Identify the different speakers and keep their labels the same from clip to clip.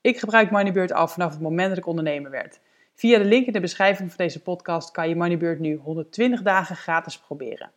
Speaker 1: Ik gebruik Moneybird al vanaf het moment dat ik ondernemer werd. Via de link in de beschrijving van deze podcast kan je Moneybird nu 120 dagen gratis proberen.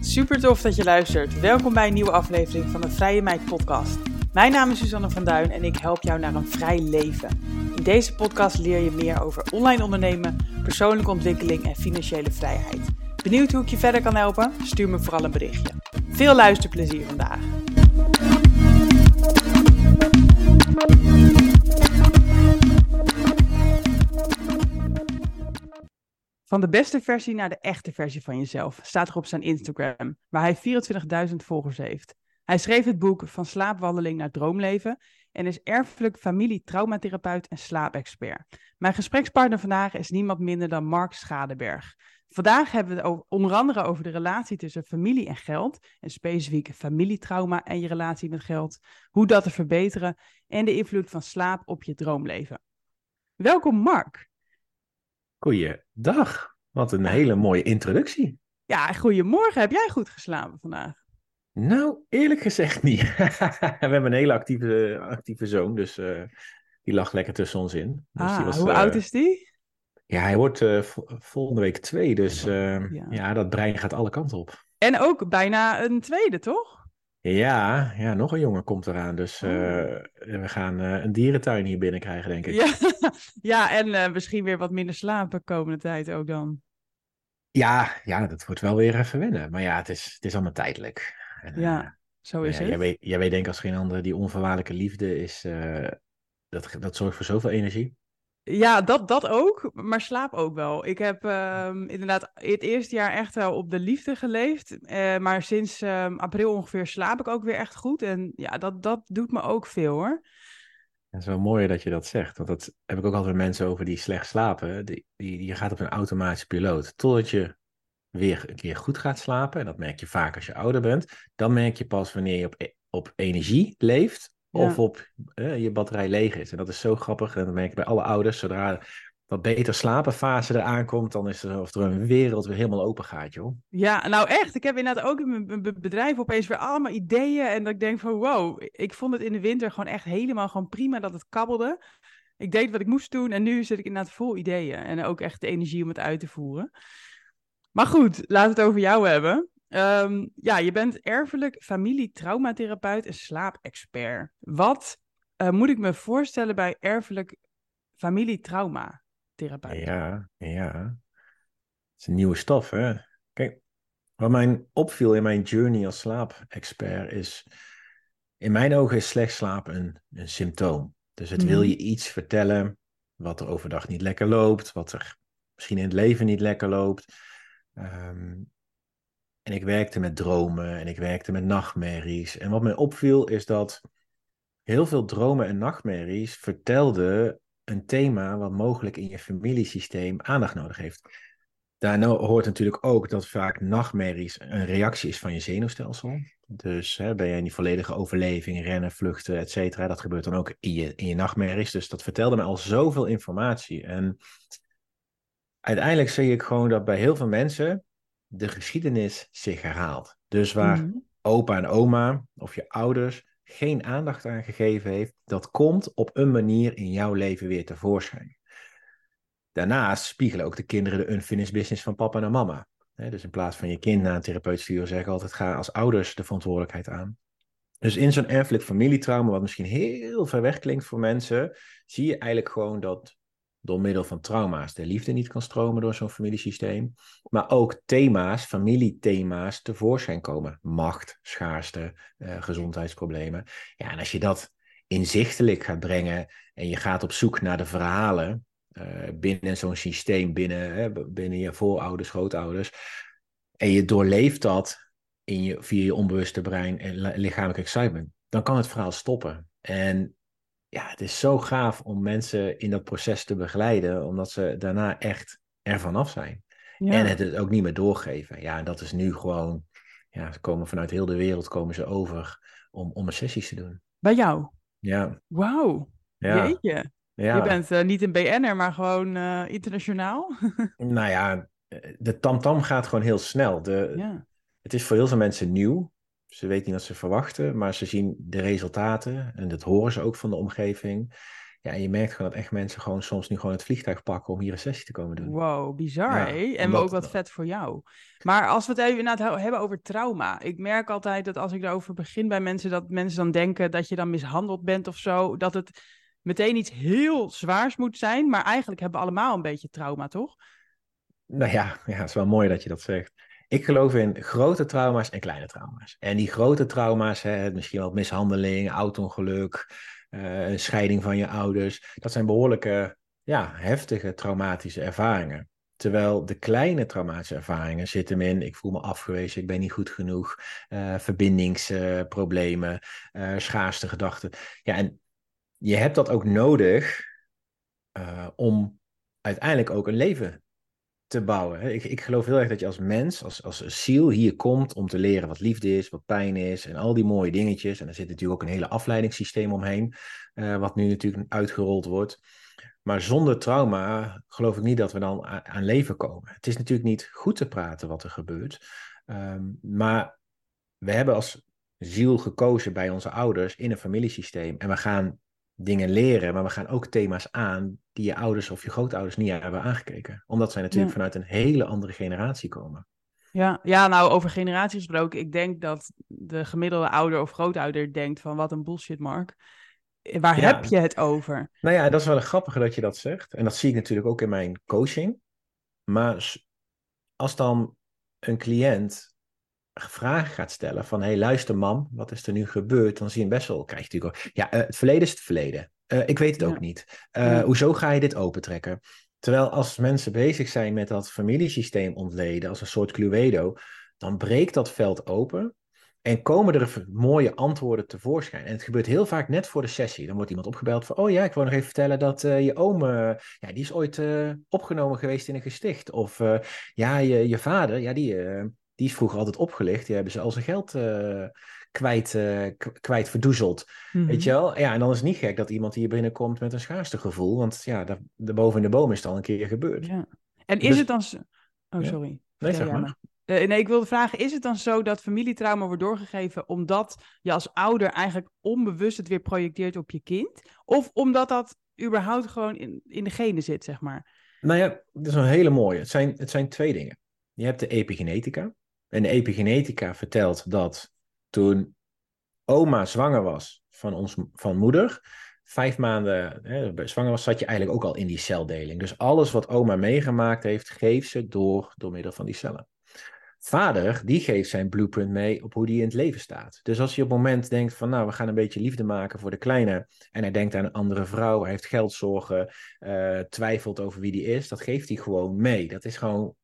Speaker 1: Super tof dat je luistert. Welkom bij een nieuwe aflevering van de Vrije Meid podcast. Mijn naam is Suzanne van Duin en ik help jou naar een vrij leven. In deze podcast leer je meer over online ondernemen, persoonlijke ontwikkeling en financiële vrijheid. Benieuwd hoe ik je verder kan helpen? Stuur me vooral een berichtje. Veel luisterplezier vandaag. Van de beste versie naar de echte versie van jezelf staat er op zijn Instagram, waar hij 24.000 volgers heeft. Hij schreef het boek Van slaapwandeling naar droomleven en is erfelijk familie-traumatherapeut en slaapexpert. Mijn gesprekspartner vandaag is niemand minder dan Mark Schadeberg. Vandaag hebben we het onder andere over de relatie tussen familie en geld, en specifiek familietrauma en je relatie met geld, hoe dat te verbeteren en de invloed van slaap op je droomleven. Welkom Mark.
Speaker 2: Goeiedag, wat een hele mooie introductie.
Speaker 1: Ja, goedemorgen. Heb jij goed geslapen vandaag?
Speaker 2: Nou, eerlijk gezegd niet. we hebben een hele actieve, actieve zoon, dus uh, die lag lekker tussen ons in. Dus
Speaker 1: ah,
Speaker 2: die was,
Speaker 1: hoe
Speaker 2: uh,
Speaker 1: oud is die?
Speaker 2: Ja, hij wordt uh, volgende week twee, dus ja. ja. dat brein gaat alle kanten op.
Speaker 1: En ook bijna een tweede, toch?
Speaker 2: Ja, ja nog een jongen komt eraan, dus oh. we gaan een dierentuin hier binnenkrijgen, denk ik.
Speaker 1: Ja, ja en misschien weer wat minder slapen komende tijd ook dan.
Speaker 2: Ja, ja, dat wordt wel weer even wennen. Maar ja, het is, het is allemaal tijdelijk.
Speaker 1: En, ja, zo is
Speaker 2: ja,
Speaker 1: het.
Speaker 2: Jij weet, jij weet denk ik als geen ander, die onvoorwaardelijke liefde is, uh, dat, dat zorgt voor zoveel energie.
Speaker 1: Ja, dat, dat ook, maar slaap ook wel. Ik heb uh, inderdaad het eerste jaar echt wel op de liefde geleefd. Uh, maar sinds april ongeveer slaap ik ook weer echt goed. En ja, dat, dat doet me ook veel hoor.
Speaker 2: Het is wel mooi dat je dat zegt. Want dat heb ik ook altijd met mensen over die slecht slapen. Die, die, die gaat op een automatische piloot. Totdat je weer een keer goed gaat slapen, en dat merk je vaak als je ouder bent, dan merk je pas wanneer je op, op energie leeft of ja. op eh, je batterij leeg is. En dat is zo grappig. En dat merk ik bij alle ouders. Zodra wat beter slapenfase eraan komt, dan is er, of er een wereld weer helemaal open gaat, joh.
Speaker 1: Ja, nou echt. Ik heb inderdaad ook in mijn bedrijf opeens weer allemaal ideeën. En dat ik denk van, wow, ik vond het in de winter gewoon echt helemaal gewoon prima dat het kabbelde. Ik deed wat ik moest doen en nu zit ik inderdaad vol ideeën. En ook echt de energie om het uit te voeren. Maar goed, laten we het over jou hebben. Um, ja, je bent erfelijk familietraumatherapeut en slaapexpert. Wat uh, moet ik me voorstellen bij erfelijk familietraumatherapeut?
Speaker 2: Ja, ja. Het is een nieuwe stof, hè? Kijk, wat mij opviel in mijn journey als slaapexpert is... In mijn ogen is slecht slapen een, een symptoom. Dus het mm. wil je iets vertellen wat er overdag niet lekker loopt, wat er misschien in het leven niet lekker loopt. Um, en ik werkte met dromen en ik werkte met nachtmerries. En wat mij opviel is dat heel veel dromen en nachtmerries vertelden een thema wat mogelijk in je familiesysteem aandacht nodig heeft. Daar hoort natuurlijk ook dat vaak nachtmerries een reactie is van je zenuwstelsel. Dus hè, ben jij in die volledige overleving, rennen, vluchten, et cetera. Dat gebeurt dan ook in je, in je nachtmerries. Dus dat vertelde me al zoveel informatie. En uiteindelijk zie ik gewoon dat bij heel veel mensen de geschiedenis zich herhaalt. Dus waar mm. opa en oma of je ouders geen aandacht aan gegeven heeft, dat komt op een manier in jouw leven weer tevoorschijn. Daarnaast spiegelen ook de kinderen de unfinished business van papa en mama. dus in plaats van je kind naar een therapeut sturen, zeg ik altijd: ga als ouders de verantwoordelijkheid aan. Dus in zo'n erfelijk familietrauma, wat misschien heel ver weg klinkt voor mensen, zie je eigenlijk gewoon dat door middel van trauma's de liefde niet kan stromen door zo'n familiesysteem. Maar ook thema's, familiethema's tevoorschijn komen. Macht, schaarste, uh, gezondheidsproblemen. Ja, en als je dat inzichtelijk gaat brengen en je gaat op zoek naar de verhalen uh, binnen zo'n systeem, binnen, hè, binnen je voorouders, grootouders. en je doorleeft dat in je, via je onbewuste brein en lichamelijk excitement, dan kan het verhaal stoppen. En ja, het is zo gaaf om mensen in dat proces te begeleiden, omdat ze daarna echt ervan af zijn. En het ook niet meer doorgeven. Ja, dat is nu gewoon, ja, ze komen vanuit heel de wereld komen ze over om, om een sessies te doen.
Speaker 1: Bij jou?
Speaker 2: Ja.
Speaker 1: Wauw. Ja. Jeetje. Ja. Je bent uh, niet een BN'er, maar gewoon uh, internationaal.
Speaker 2: nou ja, de tamtam gaat gewoon heel snel. De, ja. Het is voor heel veel mensen nieuw. Ze weten niet wat ze verwachten, maar ze zien de resultaten en dat horen ze ook van de omgeving. Ja, en je merkt gewoon dat echt mensen gewoon soms nu gewoon het vliegtuig pakken om hier een sessie te komen doen.
Speaker 1: Wow, bizar hè? En ook wat vet voor jou. Maar als we het even inderdaad hebben over trauma. Ik merk altijd dat als ik daarover begin bij mensen, dat mensen dan denken dat je dan mishandeld bent of zo. Dat het meteen iets heel zwaars moet zijn. Maar eigenlijk hebben we allemaal een beetje trauma, toch?
Speaker 2: Nou ja, ja, het is wel mooi dat je dat zegt. Ik geloof in grote trauma's en kleine trauma's. En die grote trauma's, hè, misschien wel mishandeling, auto-ongeluk, uh, scheiding van je ouders, dat zijn behoorlijke, ja, heftige traumatische ervaringen. Terwijl de kleine traumatische ervaringen zitten in, ik voel me afgewezen, ik ben niet goed genoeg, uh, verbindingsproblemen, uh, schaarste gedachten. Ja, en je hebt dat ook nodig om uiteindelijk ook een leven te bouwen. Ik, ik geloof heel erg dat je als mens, als, als ziel hier komt om te leren wat liefde is, wat pijn is en al die mooie dingetjes. En er zit natuurlijk ook een hele afleidingssysteem omheen, uh, wat nu natuurlijk uitgerold wordt. Maar zonder trauma geloof ik niet dat we dan aan, leven komen. Het is natuurlijk niet goed te praten wat er gebeurt. Um, maar we hebben als ziel gekozen bij onze ouders in een familiesysteem. En we gaan dingen leren, maar we gaan ook thema's aan die je ouders of je grootouders niet hebben aangekeken. Omdat zij natuurlijk vanuit een hele andere generatie komen.
Speaker 1: Ja, ja, nou over generaties gesproken, ik denk dat de gemiddelde ouder of grootouder denkt van wat een bullshit, Mark. Waar heb je het over?
Speaker 2: Nou ja, dat is wel een grappige dat je dat zegt. En dat zie ik natuurlijk ook in mijn coaching. Maar als dan een cliënt vragen gaat stellen van, hey luister mam, wat is er nu gebeurd? Dan zie je best wel, krijg je natuurlijk ook, ja, uh, het verleden is het verleden. Uh, ik weet het ook niet. Uh, Hoezo ga je dit opentrekken? Terwijl als mensen bezig zijn met dat familiesysteem ontleden, als een soort Cluedo, dan breekt dat veld open en komen er mooie antwoorden tevoorschijn. En het gebeurt heel vaak net voor de sessie. Dan wordt iemand opgebeld van, oh ja, ik wil nog even vertellen dat uh, je oom, uh, ja, die is ooit uh, opgenomen geweest in een gesticht. Of ja, je, je vader, ja, die, die is vroeger altijd opgelicht. Die hebben ze al zijn geld uh, kwijt, uh, kwijt verdoezeld. Weet mhm. je wel? Ja, en dan is het niet gek dat iemand hier binnenkomt met een schaarste gevoel. Want ja, daar, boven in de boom is het al een keer gebeurd. Ja.
Speaker 1: En is dus het dan... Oh, sorry.
Speaker 2: Nee, zeg maar.
Speaker 1: Uh, nee, ik wilde vragen, is het dan zo dat familietrauma wordt doorgegeven omdat je als ouder eigenlijk onbewust het weer projecteert op je kind? Of omdat dat überhaupt gewoon in, in de genen zit, zeg maar?
Speaker 2: Nou ja, dat is een hele mooie. Het zijn, het zijn twee dingen. Je hebt de epigenetica. En de epigenetica vertelt dat toen oma zwanger was van, ons, van moeder, vijf maanden hè, zwanger was, zat je eigenlijk ook al in die celdeling. Dus alles wat oma meegemaakt heeft, geeft ze door, door middel van die cellen. Vader, die geeft zijn blueprint mee op hoe die in het leven staat. Dus als je op het moment denkt van, nou, we gaan een beetje liefde maken voor de kleine, en hij denkt aan een andere vrouw, hij heeft geldzorgen, uh, twijfelt over wie die is, dat geeft hij gewoon mee. Dat is gewoon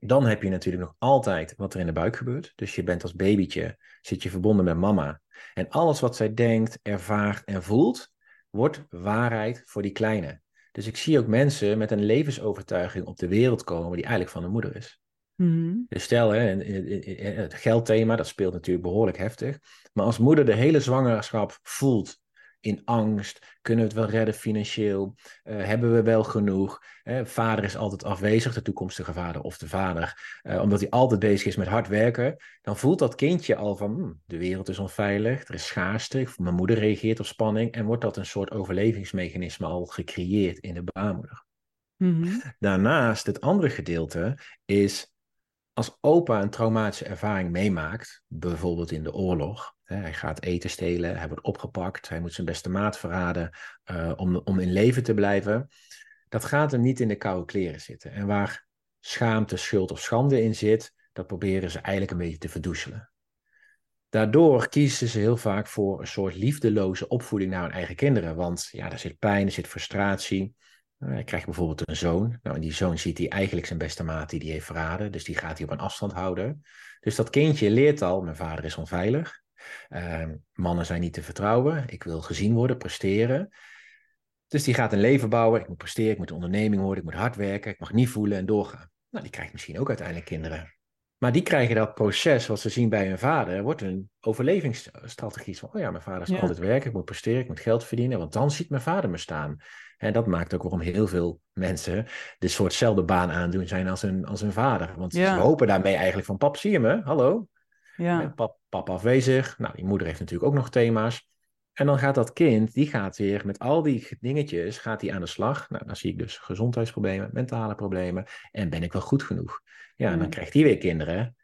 Speaker 2: dan heb je natuurlijk nog altijd wat er in de buik gebeurt. Dus je bent als babytje, zit je verbonden met mama. En alles wat zij denkt, ervaart en voelt, wordt waarheid voor die kleine. Dus ik zie ook mensen met een levensovertuiging op de wereld komen die eigenlijk van de moeder is. Mm Dus stel, hè, het geldthema, dat speelt natuurlijk behoorlijk heftig. Maar als moeder de hele zwangerschap voelt in angst? Kunnen we het wel redden financieel? Uh, hebben we wel genoeg? Uh, vader is altijd afwezig, de toekomstige vader of de vader, uh, omdat hij altijd bezig is met hard werken. Dan voelt dat kindje al van, hmm, de wereld is onveilig, er is schaarste, mijn moeder reageert op spanning en wordt dat een soort overlevingsmechanisme al gecreëerd in de baarmoeder. Mm Daarnaast, het andere gedeelte is als opa een traumatische ervaring meemaakt, bijvoorbeeld in de oorlog, hij gaat eten stelen, hij wordt opgepakt, hij moet zijn beste maat verraden uh, om, om in leven te blijven, dat gaat hem niet in de koude kleren zitten. En waar schaamte, schuld of schande in zit, dat proberen ze eigenlijk een beetje te verdoezelen. Daardoor kiezen ze heel vaak voor een soort liefdeloze opvoeding naar hun eigen kinderen, want ja, er zit pijn, er zit frustratie. Hij krijgt bijvoorbeeld een zoon. Nou, en die zoon ziet hij eigenlijk zijn beste maat die hij heeft verraden. Dus die gaat hij op een afstand houden. Dus dat kindje leert al, mijn vader is onveilig. Uh, mannen zijn niet te vertrouwen. Ik wil gezien worden, presteren. Dus die gaat een leven bouwen. Ik moet presteren, ik moet een onderneming worden, ik moet hard werken, ik mag niet voelen en doorgaan. Nou, die krijgt misschien ook uiteindelijk kinderen. Maar die krijgen dat proces wat ze zien bij hun vader, wordt een overlevingsstrategie. Van, oh ja, mijn vader is altijd werken, ik moet presteren, ik moet geld verdienen, want dan ziet mijn vader me staan. En dat maakt ook waarom heel veel mensen de soortzelfde baan aandoen zijn als hun, als hun vader. Want ze hopen daarmee eigenlijk van, pap, zie je me? Hallo? Ja. Pap, pap afwezig. Nou, die moeder heeft natuurlijk ook nog thema's. En dan gaat dat kind, die gaat weer met al die dingetjes, gaat die aan de slag. Nou, dan zie ik dus gezondheidsproblemen, mentale problemen. En ben ik wel goed genoeg? Ja, en dan krijgt hij weer kinderen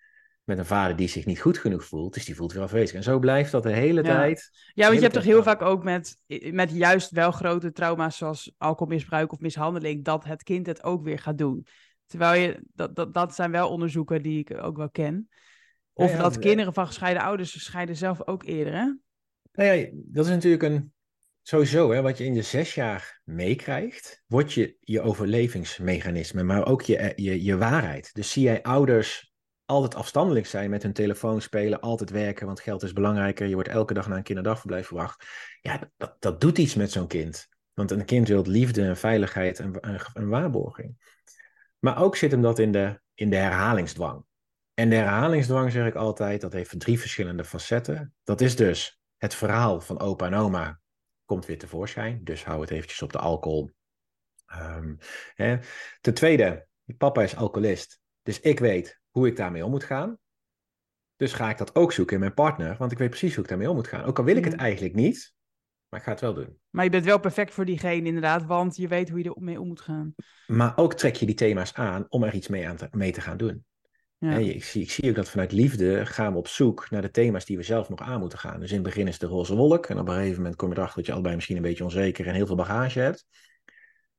Speaker 2: met een vader die zich niet goed genoeg voelt. Dus die voelt weer afwezig. En zo blijft dat de hele tijd.
Speaker 1: Ja, want je hebt toch heel vaak ook met, met juist wel grote trauma's zoals alcoholmisbruik of mishandeling, dat het kind het ook weer gaat doen. Terwijl je, dat, dat, dat zijn wel onderzoeken die ik ook wel ken. Of dat kinderen van gescheiden ouders scheiden zelf ook eerder, hè?
Speaker 2: Nou ja, dat is natuurlijk een. Sowieso, hè, wat je in je zes jaar meekrijgt, wordt je, je overlevingsmechanisme, maar ook je, je, je waarheid. Dus zie jij ouders altijd afstandelijk zijn met hun telefoon spelen, altijd werken, want geld is belangrijker. Je wordt elke dag naar een kinderdagverblijf verwacht. Ja, dat, dat doet iets met zo'n kind. Want een kind wil liefde en veiligheid en, en, waarborging. Maar ook zit hem dat in de, in de herhalingsdwang. En de herhalingsdwang, zeg ik altijd, dat heeft drie verschillende facetten. Dat is dus het verhaal van opa en oma komt weer tevoorschijn. Dus hou het eventjes op de alcohol. Um, hè. Ten tweede, papa is alcoholist. Dus ik weet hoe ik daarmee om moet gaan. Dus ga ik dat ook zoeken in mijn partner, want ik weet precies hoe ik daarmee om moet gaan. Ook al wil ik het eigenlijk niet, maar ik ga het wel doen.
Speaker 1: Maar je bent wel perfect voor diegene inderdaad, want je weet hoe je ermee om moet gaan.
Speaker 2: Maar ook trek je die thema's aan om er iets mee, aan te, mee te gaan doen. Ja. ik, zie, ik zie ook dat vanuit liefde gaan we op zoek naar de thema's die we zelf nog aan moeten gaan. Dus in het begin is de roze wolk. En op een gegeven moment kom je erachter dat je allebei misschien een beetje onzeker en heel veel bagage hebt.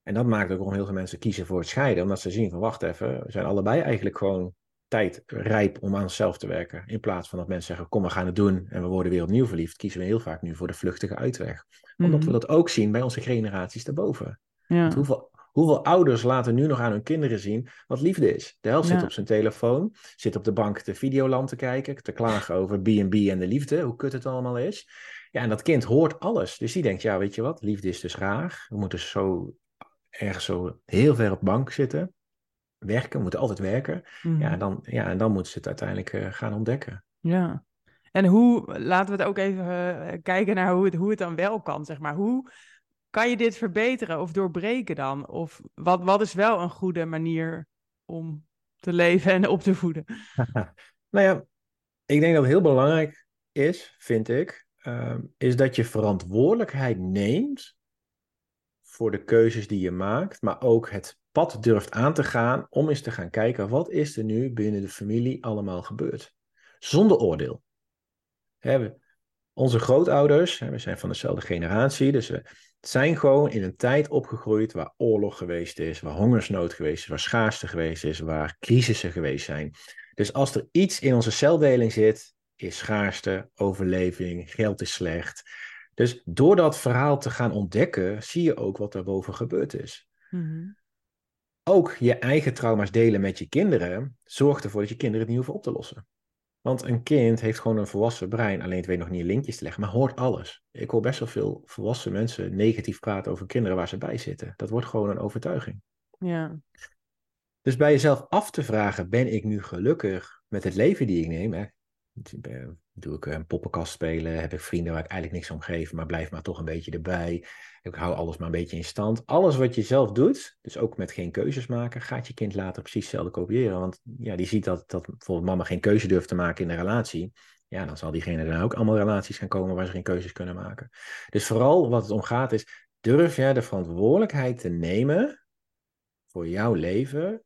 Speaker 2: En dat maakt ook waarom heel veel mensen kiezen voor het scheiden. Omdat ze zien van wacht even, we zijn allebei eigenlijk gewoon tijd rijp om aan onszelf te werken. In plaats van dat mensen zeggen kom we gaan het doen en we worden weer opnieuw verliefd. Kiezen we heel vaak nu voor de vluchtige uitweg. Omdat we mhm. dat ook zien bij onze generaties daarboven. Ja. Hoeveel Hoeveel ouders laten nu nog aan hun kinderen zien wat liefde is? De helft zit op zijn telefoon, zit op de bank de videoland te kijken, te klagen over B&B en de liefde, hoe kut het allemaal is. Ja, en dat kind hoort alles. Dus die denkt, ja, weet je wat, liefde is dus raar. We moeten zo ergens zo heel ver op bank zitten, werken, we moeten altijd werken. Mhm. Ja, en dan, ja, en dan moeten ze het uiteindelijk uh, gaan ontdekken.
Speaker 1: Ja. En hoe, laten we het ook even uh, kijken naar hoe het, hoe het dan wel kan, zeg maar. Hoe kan je dit verbeteren of doorbreken dan? Of wat, wat is wel een goede manier om te leven en op te voeden?
Speaker 2: nou ja, ik denk dat het heel belangrijk is, vind ik, uh, is dat je verantwoordelijkheid neemt voor de keuzes die je maakt, maar ook het pad durft aan te gaan om eens te gaan kijken wat is er nu binnen de familie allemaal gebeurd. Zonder oordeel. Hè, onze grootouders, we zijn van dezelfde generatie, dus we zijn gewoon in een tijd opgegroeid waar oorlog geweest is, waar hongersnood geweest is, waar schaarste geweest is, waar crisissen geweest zijn. Dus als er iets in onze celdeling zit, is schaarste, overleving, geld is slecht. Dus door dat verhaal te gaan ontdekken, zie je ook wat er boven gebeurd is. Mhm. Ook je eigen trauma's delen met je kinderen zorgt ervoor dat je kinderen het niet hoeven op te lossen. Want een kind heeft gewoon een volwassen brein, alleen het weet nog niet linkjes te leggen, maar hoort alles. Ik hoor best wel veel volwassen mensen negatief praten over kinderen waar ze bij zitten. Dat wordt gewoon een overtuiging.
Speaker 1: Ja.
Speaker 2: Dus bij jezelf af te vragen, ben ik nu gelukkig met het leven die ik neem? Hè? Doe ik een poppenkast spelen? Heb ik vrienden waar ik eigenlijk niks om geef, maar blijf maar toch een beetje erbij? Ik hou alles maar een beetje in stand. Alles wat je zelf doet, dus ook met geen keuzes maken, gaat je kind later precies hetzelfde kopiëren. Want ja, die ziet dat, dat bijvoorbeeld mama geen keuze durft te maken in de relatie. Ja, dan zal diegene dan ook allemaal relaties gaan komen waar ze geen keuzes kunnen maken. Dus vooral wat het om gaat is, durf jij de verantwoordelijkheid te nemen voor jouw leven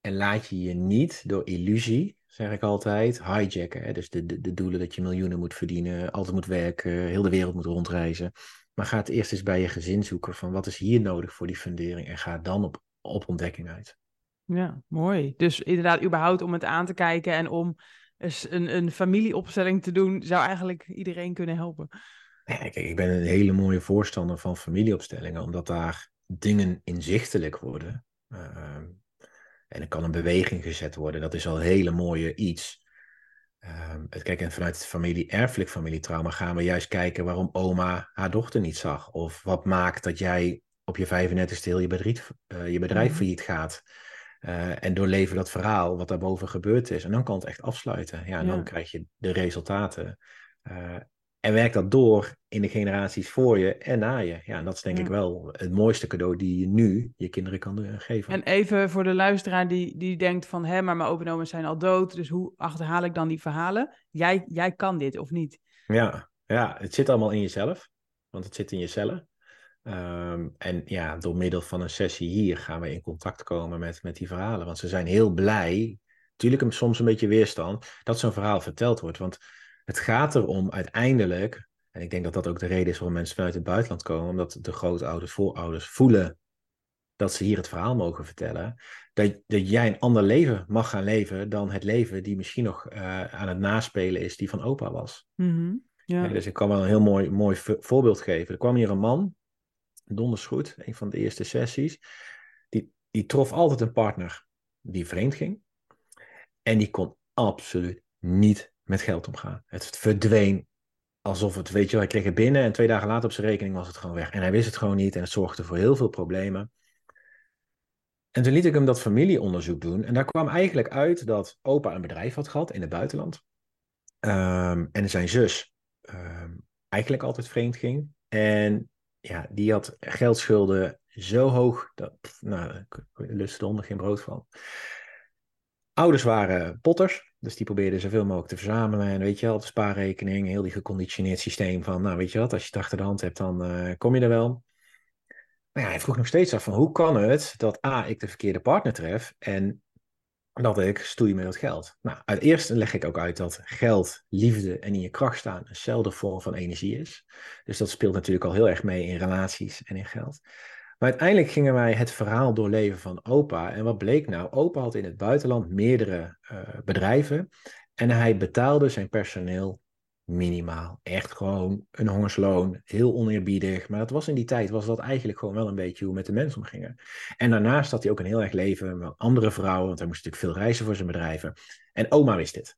Speaker 2: en laat je je niet door illusie zeg ik altijd, hijacken. Hè? Dus de, de, de doelen dat je miljoenen moet verdienen, altijd moet werken, heel de wereld moet rondreizen. Maar ga het eerst eens bij je gezin zoeken van wat is hier nodig voor die fundering en ga dan op, op ontdekking uit.
Speaker 1: Ja, mooi. Dus inderdaad, überhaupt om het aan te kijken en om eens een, een familieopstelling te doen, zou eigenlijk iedereen kunnen helpen.
Speaker 2: Ja, kijk, ik ben een hele mooie voorstander van familieopstellingen, omdat daar dingen inzichtelijk worden. Ehm, en er kan een beweging gezet worden. Dat is al een hele mooie iets. Um, kijk, en vanuit het familie, erfelijk familietrauma gaan we juist kijken waarom oma haar dochter niet zag. Of wat maakt dat jij op je 35ste heel je bedrijf, uh, je bedrijf mm. failliet gaat. Uh, en doorleven dat verhaal wat daarboven gebeurd is. En dan kan het echt afsluiten. Ja, en ja. dan krijg je de resultaten. Uh, en werk dat door in de generaties voor je en na je. Ja, en dat is denk ja. ik wel het mooiste cadeau die je nu je kinderen kan geven.
Speaker 1: En even voor de luisteraar die, die denkt van... hé, maar mijn opa en oma zijn al dood... dus hoe achterhaal ik dan die verhalen? Jij, jij kan dit, of niet?
Speaker 2: Ja, ja, het zit allemaal in jezelf. Want het zit in je cellen. Um, en ja, door middel van een sessie hier gaan we in contact komen met, met die verhalen. Want ze zijn heel blij, natuurlijk soms een beetje weerstand, dat zo'n verhaal verteld wordt. Want het gaat erom uiteindelijk, en ik denk dat dat ook de reden is waarom mensen vanuit het buitenland komen, omdat de grootouders, voorouders voelen dat ze hier het verhaal mogen vertellen, dat, dat jij een ander leven mag gaan leven dan het leven die misschien nog uh, aan het naspelen is die van opa was.
Speaker 1: Ja.
Speaker 2: Ja, dus ik kan wel een heel mooi, mooi voorbeeld geven. Er kwam hier een man, donders goed, een van de eerste sessies, die, die trof altijd een partner die vreemd ging. En die kon absoluut niet met geld omgaan. Het verdween alsof het, weet je wel, hij kreeg het binnen en twee dagen later op zijn rekening was het gewoon weg. En hij wist het gewoon niet en het zorgde voor heel veel problemen. En toen liet ik hem dat familieonderzoek doen. En daar kwam eigenlijk uit dat opa een bedrijf had gehad in het buitenland. Um, en zijn zus um, eigenlijk altijd vreemd ging. En ja, die had geldschulden zo hoog, dat, nou, er geen brood van. Ouders waren potters. Dus die probeerde zoveel mogelijk te verzamelen. En weet je wel, de spaarrekening, heel die geconditioneerd systeem van, nou weet je wat, als je het achter de hand hebt, dan uh, kom je er wel. Maar ja, hij vroeg nog steeds af van, hoe kan het dat A, ik de verkeerde partner tref en dat ik stoei met dat geld? Nou, uit eerst leg ik ook uit dat geld, liefde en in je kracht staan eenzelfde vorm van energie is. Dus dat speelt natuurlijk al heel erg mee in relaties en in geld. Maar uiteindelijk gingen wij het verhaal doorleven van opa. En wat bleek nou? Opa had in het buitenland meerdere uh, bedrijven. En hij betaalde zijn personeel minimaal. Echt gewoon een hongersloon. Heel oneerbiedig. Maar dat was in die tijd was dat eigenlijk gewoon wel een beetje hoe met de mensen omgingen. En daarnaast had hij ook een heel erg leven met andere vrouwen. Want hij moest natuurlijk veel reizen voor zijn bedrijven. En oma wist dit.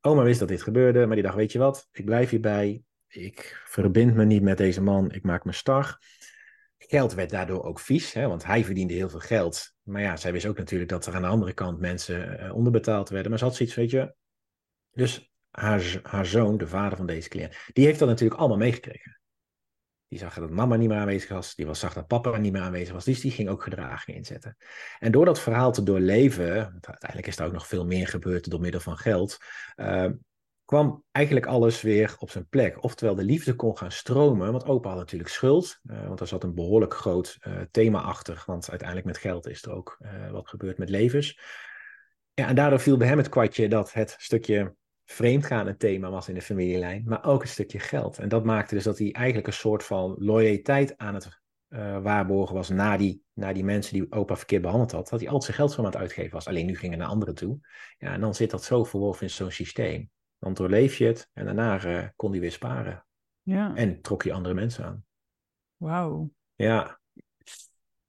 Speaker 2: Oma wist dat dit gebeurde. Maar die dacht, weet je wat? Ik blijf hierbij. Ik verbind me niet met deze man. Ik maak me star. Geld werd daardoor ook vies, hè, want hij verdiende heel veel geld. Maar ja, zij wist ook natuurlijk dat er aan de andere kant mensen uh, onderbetaald werden. Maar ze had zoiets, weet je. Dus haar, haar zoon, de vader van deze cliënt, die heeft dat natuurlijk allemaal meegekregen. Die zag dat mama niet meer aanwezig was. Die was, zag dat papa niet meer aanwezig was. Dus die ging ook gedragingen inzetten. En door dat verhaal te doorleven, uiteindelijk is er ook nog veel meer gebeurd door middel van geld. Uh, kwam eigenlijk alles weer op zijn plek. Oftewel de liefde kon gaan stromen, want opa had natuurlijk schuld, uh, want daar zat een behoorlijk groot uh, thema achter, want uiteindelijk met geld is er ook uh, wat gebeurt met levens. Ja, en daardoor viel bij hem het kwartje dat het stukje vreemdgaan een thema was in de familielijn, maar ook een stukje geld. En dat maakte dus dat hij eigenlijk een soort van loyaliteit aan het waarborgen was na die, na die mensen die opa verkeerd behandeld had, dat hij altijd zijn geld zo aan het uitgeven was. Alleen nu ging het naar anderen toe. Ja, en dan zit dat zo verworven in zo'n systeem. Dan doorleef je het en daarna uh, kon hij weer sparen.
Speaker 1: Ja.
Speaker 2: En trok je andere mensen aan.
Speaker 1: Wauw.
Speaker 2: Ja.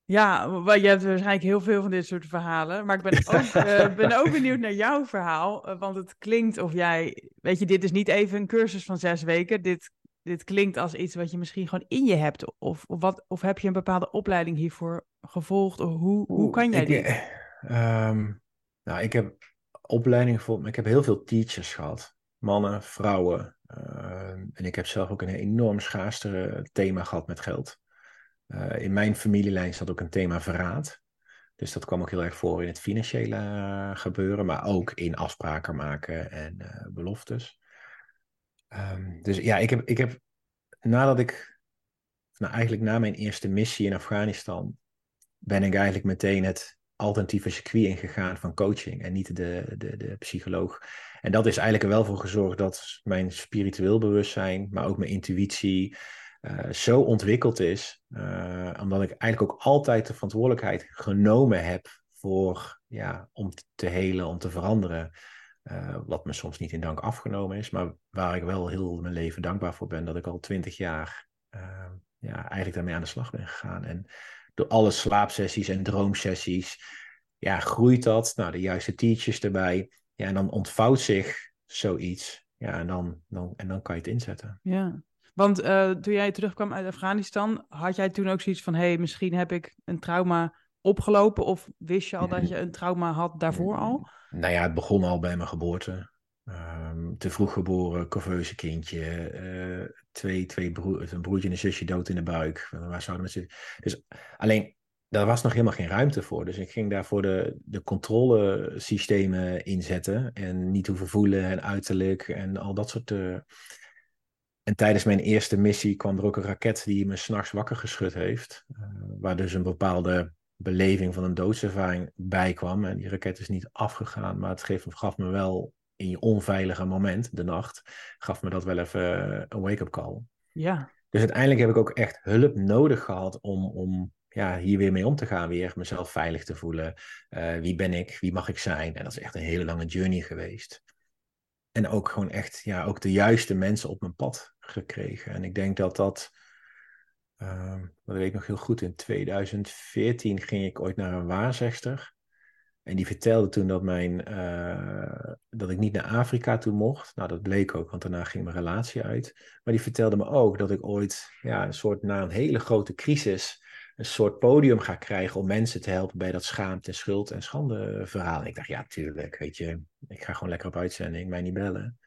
Speaker 1: Ja, je hebt waarschijnlijk heel veel van dit soort verhalen. Maar ik ben ook, uh, ben ook benieuwd naar jouw verhaal. Uh, want het klinkt of jij. Weet je, dit is niet even een cursus van zes weken. Dit, dit klinkt als iets wat je misschien gewoon in je hebt. Of, of, wat, of heb je een bepaalde opleiding hiervoor gevolgd? Of hoe, hoe kan jij
Speaker 2: ik,
Speaker 1: dit?
Speaker 2: Um, nou, ik heb opleiding gevolgd. Ik heb heel veel teachers gehad mannen, vrouwen. Uh, en ik heb zelf ook een enorm schaarste thema gehad met geld. Uh, in mijn familielijn zat ook een thema verraad. Dus dat kwam ook heel erg voor in het financiële uh, gebeuren, maar ook in afspraken maken en beloftes. Um, dus ja, ik heb, ik heb nadat ik, nou eigenlijk na mijn eerste missie in Afghanistan, ben ik eigenlijk meteen het alternatieve circuit ingegaan van coaching en niet de, de, de psycholoog. En dat is eigenlijk er wel voor gezorgd dat mijn spiritueel bewustzijn, maar ook mijn intuïtie, uh, zo ontwikkeld is. Uh, omdat ik eigenlijk ook altijd de verantwoordelijkheid genomen heb voor, ja, om te helen, om te veranderen. Uh, wat me soms niet in dank afgenomen is, maar waar ik wel heel mijn leven dankbaar voor ben dat ik al twintig jaar ja, eigenlijk daarmee aan de slag ben gegaan. En door alle slaapsessies en droomsessies, ja, groeit dat. Nou, de juiste teachers erbij. Ja, en dan ontvouwt zich zoiets. Ja, en dan, dan, en dan kan je het inzetten.
Speaker 1: Ja, want uh, toen jij terugkwam uit Afghanistan, had jij toen ook zoiets van: hé, hey, misschien heb ik een trauma opgelopen? Of wist je al dat je een trauma had daarvoor al?
Speaker 2: Nou ja, het begon al bij mijn geboorte. Um, te vroeg geboren, corveuze kindje, uh, twee, twee broer, een broertje en een zusje dood in de buik. Waar zouden we Dus alleen, daar was nog helemaal geen ruimte voor. Dus ik ging daarvoor de, de controlesystemen inzetten. En niet hoeven voelen en uiterlijk en al dat soort. Uh... En tijdens mijn eerste missie kwam er ook een raket die me s'nachts wakker geschud heeft. Uh, waar dus een bepaalde beleving van een doodservaring bij kwam. En die raket is niet afgegaan, maar het gaf me wel in je onveilige moment, de nacht, gaf me dat wel even eh, een wake-up call.
Speaker 1: Ja.
Speaker 2: Dus uiteindelijk heb ik ook echt hulp nodig gehad om, om ja, hier weer mee om te gaan, weer mezelf veilig te voelen. Uh, wie ben ik? Wie mag ik zijn? En dat is echt een hele lange journey geweest. En ook gewoon echt, ja, ook de juiste mensen op mijn pad gekregen. En ik denk dat dat, uh, dat weet ik nog heel goed, in 2014 ging ik ooit naar een waarzegster. En die vertelde toen dat, mijn, uh, dat ik niet naar Afrika toe mocht. Nou, dat bleek ook, want daarna ging mijn relatie uit. Maar die vertelde me ook dat ik ooit, ja, een soort na een hele grote crisis, een soort podium ga krijgen om mensen te helpen bij dat schaamte, schuld en schande verhaal. En ik dacht, ja, tuurlijk, weet je, ik ga gewoon lekker op uitzending, mij niet bellen.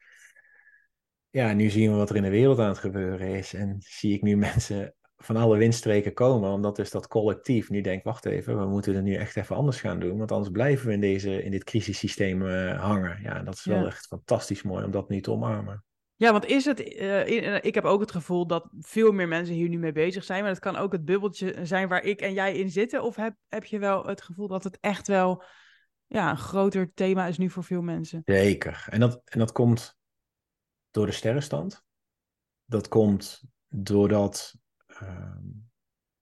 Speaker 2: Ja, nu zien we wat er in de wereld aan het gebeuren is. En zie ik nu mensen van alle windstreken komen, omdat dus dat collectief nu denkt, wacht even, we moeten het nu echt even anders gaan doen, want anders blijven we in, deze, in dit crisissysteem uh, hangen. Ja, dat is wel echt fantastisch mooi om dat nu te omarmen.
Speaker 1: Ja, want is het, uh, ik heb ook het gevoel dat veel meer mensen hier nu mee bezig zijn, maar het kan ook het bubbeltje zijn waar ik en jij in zitten, of heb, heb je wel het gevoel dat het echt wel ja, een groter thema is nu voor veel mensen?
Speaker 2: Zeker, en dat, en dat komt door de sterrenstand. Dat komt doordat Ehm,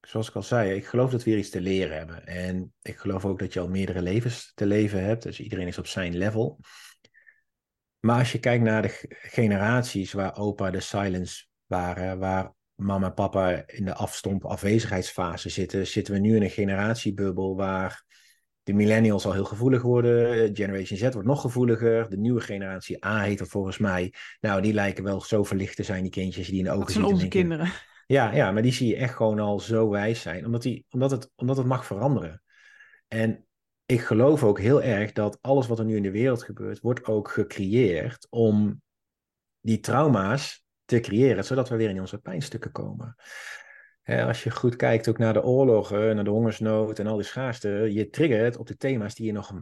Speaker 2: zoals ik al zei, ik geloof dat we weer iets te leren hebben. En ik geloof ook dat je al meerdere levens te leven hebt. Dus iedereen is op zijn level. Maar als je kijkt naar de generaties waar opa de silence waren, waar mama en papa in de afstomp afwezigheidsfase zitten, zitten we nu in een generatiebubbel waar de millennials al heel gevoelig worden. Generation Z wordt nog gevoeliger. De nieuwe generatie A heet dat volgens mij. Nou, die lijken wel zo verlicht te zijn, die kindjes die in de ogen
Speaker 1: zitten. Dat zijn onze kinderen.
Speaker 2: Ja, ja, maar die zie je echt gewoon al zo wijs zijn, omdat, die, omdat, het, omdat het mag veranderen. En ik geloof ook heel erg dat alles wat er nu in de wereld gebeurt, wordt ook gecreëerd om die trauma's te creëren, zodat we weer in onze pijnstukken komen. als je goed kijkt ook naar de oorlogen, naar de hongersnood en al die schaarste, je triggert op de thema's die je nog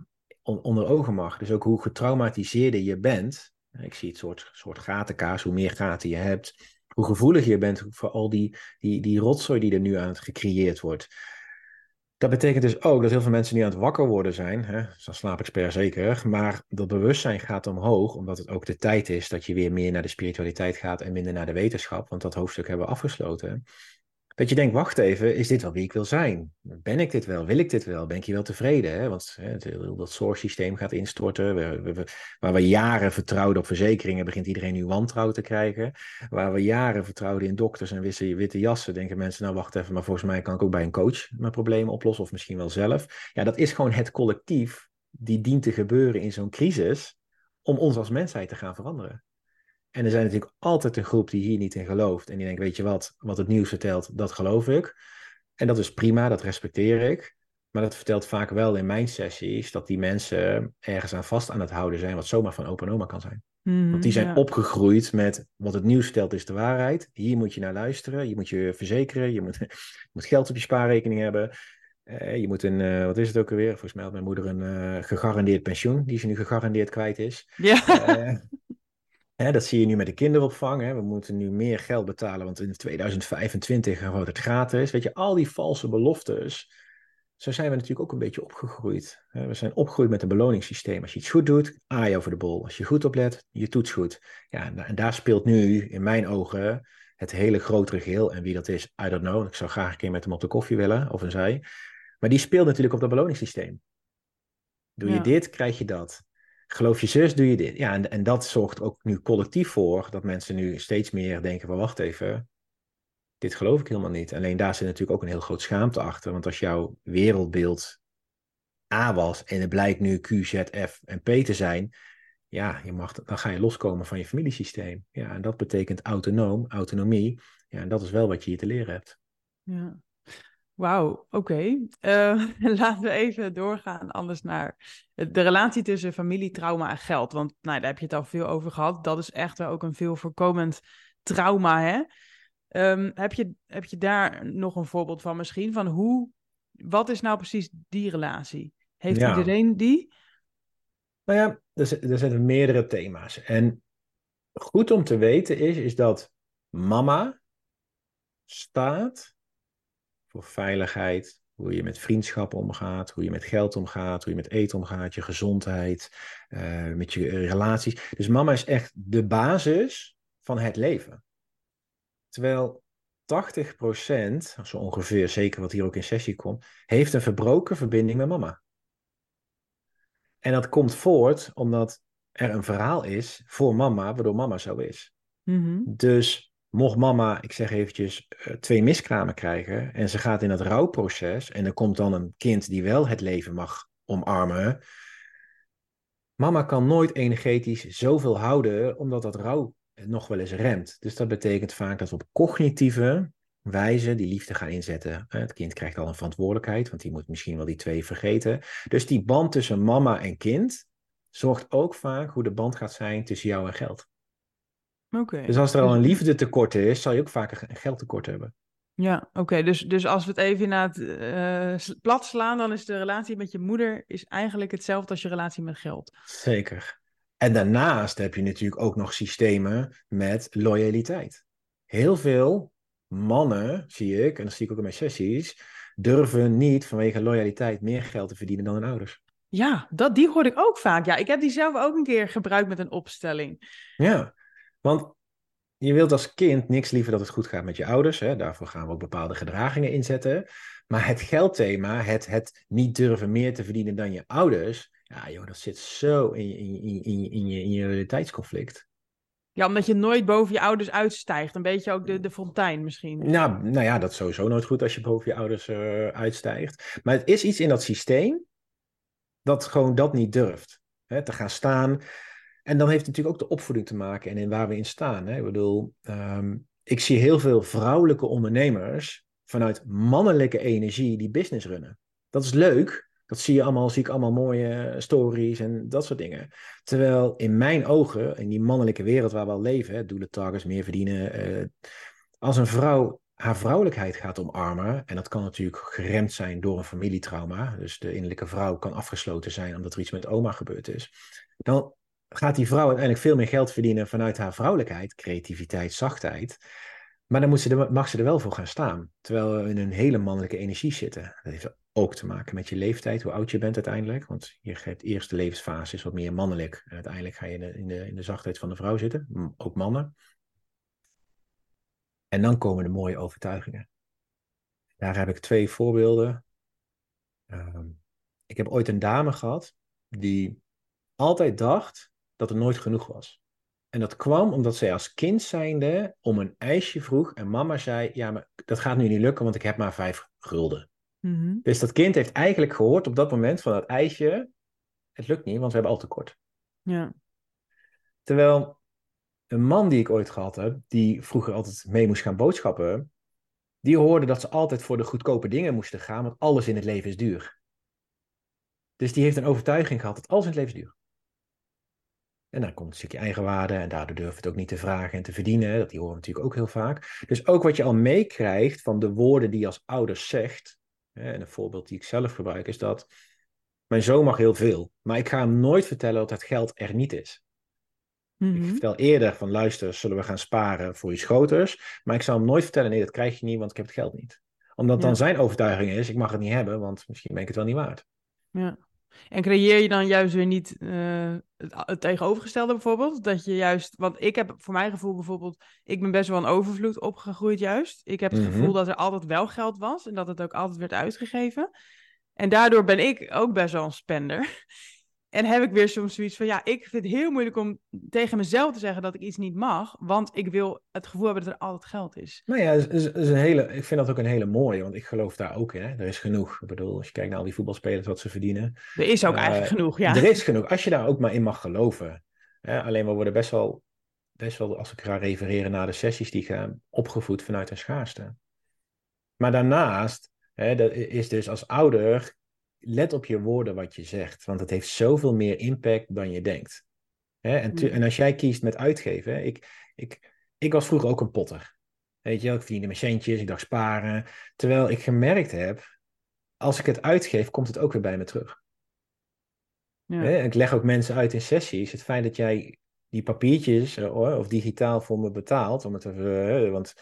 Speaker 2: onder ogen mag. Dus ook hoe getraumatiseerder je bent. Ik zie het soort, soort gatenkaas, hoe meer gaten je hebt, hoe gevoelig je bent voor al die, die, die rotzooi die er nu aan het gecreëerd wordt. Dat betekent dus ook dat heel veel mensen nu aan het wakker worden zijn. Hè? Dat slaapexpert zeker. Maar dat bewustzijn gaat omhoog, omdat het ook de tijd is dat je weer meer naar de spiritualiteit gaat en minder naar de wetenschap. Want dat hoofdstuk hebben we afgesloten. Dat je denkt, wacht even, is dit wel wie ik wil zijn? Ben ik dit wel? Wil ik dit wel? Ben ik hier wel tevreden? Hè? Want hè, dat source-systeem gaat instorten. Waar we jaren vertrouwden op verzekeringen, begint iedereen nu wantrouwen te krijgen. Waar we jaren vertrouwden in dokters en witte jassen, denken mensen, nou wacht even, maar volgens mij kan ik ook bij een coach mijn problemen oplossen, of misschien wel zelf. Ja, dat is gewoon het collectief die dient te gebeuren in zo'n crisis om ons als mensheid te gaan veranderen. En er zijn natuurlijk altijd een groep die hier niet in gelooft. En die denkt, weet je wat, wat het nieuws vertelt, dat geloof ik. En dat is prima, dat respecteer ik. Maar dat vertelt vaak wel in mijn sessies dat die mensen ergens aan vast aan het houden zijn, wat zomaar van open oma kan zijn.
Speaker 1: Mhm,
Speaker 2: Want die zijn opgegroeid met wat het nieuws vertelt is de waarheid. Hier moet je naar luisteren, je moet je verzekeren, je moet, je moet geld op je spaarrekening hebben. Uh, je moet een, uh, wat is het ook alweer? Volgens mij had mijn moeder een uh, gegarandeerd pensioen, die ze nu gegarandeerd kwijt is.
Speaker 1: Ja.
Speaker 2: Hè, dat zie je nu met de kinderopvang. Hè. We moeten nu meer geld betalen, want in 2025 wordt het gratis. Weet je, al die valse beloftes. Zo zijn we natuurlijk ook een beetje opgegroeid. We zijn opgegroeid met een beloningssysteem. Als je iets goed doet, aai over de bol. Als je goed oplet, je toets goed. Ja, en daar speelt nu in mijn ogen het hele grotere geheel. En wie dat is, I don't know. Ik zou graag een keer met hem op de koffie willen, of een zij. Maar die speelt natuurlijk op dat beloningssysteem. Doe je dit, krijg je dat geloof je zus, doe je dit. Ja, en, en dat zorgt ook nu collectief voor dat mensen nu steeds meer denken van wacht even, dit geloof ik helemaal niet. Alleen daar zit natuurlijk ook een heel groot schaamte achter. Want als jouw wereldbeeld A was en het blijkt nu Q, Z, F en P te zijn, ja, je mag, dan ga je loskomen van je familiesysteem. Ja, en dat betekent autonoom, autonomie. Ja, en dat is wel wat je hier te leren hebt.
Speaker 1: Ja. Wauw, oké. Eh, laten we even doorgaan anders naar de relatie tussen familie, trauma en geld. Want nou, daar heb je het al veel over gehad. Dat is echt ook een veel voorkomend trauma, hè? Ehm, heb, je, heb je daar nog een voorbeeld van misschien? Van hoe, wat is nou precies die relatie? Heeft iedereen die?
Speaker 2: Nou ja, er, er zijn meerdere thema's. En goed om te weten is, is dat mama staat voor veiligheid, hoe je met vriendschap omgaat, hoe je met geld omgaat, hoe je met eten omgaat, je gezondheid, uh, met je relaties. Dus mama is echt de basis van het leven. Terwijl 80%, zo ongeveer, zeker wat hier ook in sessie komt, heeft een verbroken verbinding met mama. En dat komt voort omdat er een verhaal is voor mama, waardoor mama zo is. Mm Dus mocht mama, ik zeg eventjes, eh, twee miskramen krijgen en ze gaat in dat rouwproces en er komt dan een kind die wel het leven mag omarmen, mama kan nooit energetisch zoveel houden omdat dat rouw nog wel eens remt. Dus dat betekent vaak dat we op cognitieve wijze die liefde gaan inzetten. Het kind krijgt al een verantwoordelijkheid, want die moet misschien wel die twee vergeten. Dus die band tussen mama en kind zorgt ook vaak hoe de band gaat zijn tussen jou en geld. Dus als er al een liefdetekort is, zal je ook vaak een geldtekort hebben.
Speaker 1: Ja, oké. Dus, dus als we het even naar het uh, plat slaan, dan is de relatie met je moeder is eigenlijk hetzelfde als je relatie met geld.
Speaker 2: Zeker. En daarnaast heb je natuurlijk ook nog systemen met loyaliteit. Heel veel mannen, zie ik, en dat zie ik ook in mijn sessies, durven niet vanwege loyaliteit meer geld te verdienen dan hun ouders.
Speaker 1: Ja, dat, die hoor ik ook vaak. Ja, ik heb die zelf ook een keer gebruikt met een opstelling.
Speaker 2: Ja, want je wilt als kind niks liever dat het goed gaat met je ouders. Hè? Daarvoor gaan we ook bepaalde gedragingen inzetten. Maar het geldthema, het, het niet durven meer te verdienen dan je ouders, ja, joh, dat zit zo in, in, in, in, in je, in je realiteitsconflict.
Speaker 1: Ja, omdat je nooit boven je ouders uitstijgt. Een beetje ook de, de fontein misschien.
Speaker 2: Nou, nou ja, dat is sowieso nooit goed als je boven je ouders uh, uitstijgt. Maar het is iets in dat systeem dat gewoon dat niet durft. Hè, te gaan staan. En dan heeft het natuurlijk ook de opvoeding te maken en in waar we in staan. Hè. Ik bedoel, um, ik zie heel veel vrouwelijke ondernemers vanuit mannelijke energie die business runnen. Dat is leuk, dat zie je allemaal, zie ik allemaal mooie stories en dat soort dingen. Terwijl in mijn ogen, in die mannelijke wereld waar we al leven, doelen, targets, meer verdienen. Uh, als een vrouw haar vrouwelijkheid gaat omarmen, en dat kan natuurlijk geremd zijn door een familietrauma, dus de innerlijke vrouw kan afgesloten zijn omdat er iets met oma gebeurd is, dan gaat die vrouw uiteindelijk veel meer geld verdienen vanuit haar vrouwelijkheid, creativiteit, zachtheid. Maar dan moet ze mag ze er wel voor gaan staan. Terwijl we in een hele mannelijke energie zitten. Dat heeft ook te maken met je leeftijd, hoe oud je bent uiteindelijk. Want je hebt eerste levensfase is wat meer mannelijk. En uiteindelijk ga je in de, in de, in de zachtheid van de vrouw zitten, ook mannen. En dan komen de mooie overtuigingen. Daar heb ik twee voorbeelden. Ehm, ik heb ooit een dame gehad die altijd dacht dat er nooit genoeg was. En dat kwam omdat zij als kind zijnde om een ijsje vroeg en mama zei, ja, maar dat gaat nu niet lukken, want ik heb maar vijf gulden. Mhm. Dus dat kind heeft eigenlijk gehoord op dat moment van dat ijsje, het lukt niet, want we hebben al tekort.
Speaker 1: Ja.
Speaker 2: Terwijl een man die ik ooit gehad heb, die vroeger altijd mee moest gaan boodschappen, die hoorde dat ze altijd voor de goedkope dingen moesten gaan, want alles in het leven is duur. Dus die heeft een overtuiging gehad dat alles in het leven is duur. En dan komt een stukje eigenwaarde en daardoor durf je het ook niet te vragen en te verdienen. Dat die horen natuurlijk ook heel vaak. Dus ook wat je al meekrijgt van de woorden die je als ouders zegt. Hè, en een voorbeeld die ik zelf gebruik is dat mijn zoon mag heel veel. Maar ik ga hem nooit vertellen dat het geld er niet is. Ik mhm. vertel eerder van luister, zullen we gaan sparen voor iets groters. Maar ik zal hem nooit vertellen, nee dat krijg je niet, want ik heb het geld niet. Omdat dan zijn overtuiging is, ik mag het niet hebben, want misschien ben ik het wel niet waard.
Speaker 1: Ja. En creëer je dan juist weer niet uh, het, tegenovergestelde bijvoorbeeld? Dat je juist, want ik heb voor mijn gevoel bijvoorbeeld, ik ben best wel een overvloed opgegroeid juist. Ik heb het mhm. gevoel dat er altijd wel geld was en dat het ook altijd werd uitgegeven. En daardoor ben ik ook best wel een spender. En heb ik weer soms zoiets van, ja, ik vind het heel moeilijk om tegen mezelf te zeggen dat ik iets niet mag, want ik wil het gevoel hebben dat er altijd geld is.
Speaker 2: Nou ja, is, is, is een hele, ik vind dat ook een hele mooie, want ik geloof daar ook in. Hè? Er is genoeg. Ik bedoel, als je kijkt naar al die voetbalspelers, wat ze verdienen.
Speaker 1: Er is ook
Speaker 2: Uh,
Speaker 1: eigenlijk genoeg, ja.
Speaker 2: Er is genoeg, als je daar ook maar in mag geloven. Hè? Alleen we worden best wel, best wel, als ik ga refereren naar de sessies die gaan, opgevoed vanuit een schaarste. Maar daarnaast, hè, dat is dus als ouder, let op je woorden wat je zegt, want het heeft zoveel meer impact dan je denkt. Hè? En, tu-
Speaker 1: Mm.
Speaker 2: en als jij kiest met uitgeven, hè, ik, ik, ik was vroeger ook een potter. Weet je wel, ik verdiende mijn centjes, ik dacht sparen. Terwijl ik gemerkt heb, als ik het uitgeef, komt het ook weer bij me terug.
Speaker 1: Ja.
Speaker 2: Hè? Ik leg ook mensen uit in sessies, het feit dat jij die papiertjes eh, hoor, of digitaal voor me betaalt, om het even, eh, want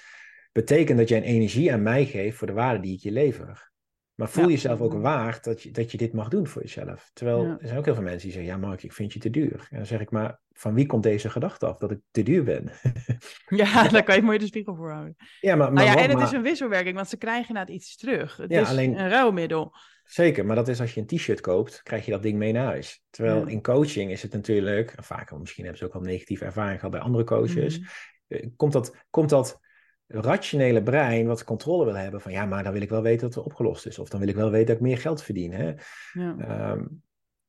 Speaker 2: betekent dat jij een energie aan mij geeft voor de waarde die ik je lever. Maar voel
Speaker 1: Ja.
Speaker 2: jezelf ook waard dat je, dat je dit mag doen voor jezelf. Terwijl
Speaker 1: Ja.
Speaker 2: er zijn ook heel veel mensen die zeggen, ja Mark, ik vind je te duur. En dan zeg ik, maar van wie komt deze gedachte af dat ik te duur ben?
Speaker 1: Ja, daar kan je mooi de spiegel voor houden.
Speaker 2: ja, maar, maar,
Speaker 1: Nou ja,
Speaker 2: wat-
Speaker 1: en het
Speaker 2: maar-
Speaker 1: is een wisselwerking, want ze krijgen inderdaad iets terug. Het
Speaker 2: Ja,
Speaker 1: is
Speaker 2: alleen-
Speaker 1: een ruilmiddel.
Speaker 2: Zeker, maar dat is als je een t-shirt koopt, krijg je dat ding mee naar huis. Terwijl
Speaker 1: Ja.
Speaker 2: in coaching is het natuurlijk, en vaak, misschien hebben ze ook al negatieve ervaring gehad bij andere coaches,
Speaker 1: Mhm.
Speaker 2: eh, komt, dat, komt dat rationele brein wat controle wil hebben van ja, maar dan wil ik wel weten dat het opgelost is. Of dan wil ik wel weten dat ik meer geld verdien. Hè?
Speaker 1: Ja.
Speaker 2: Ehm,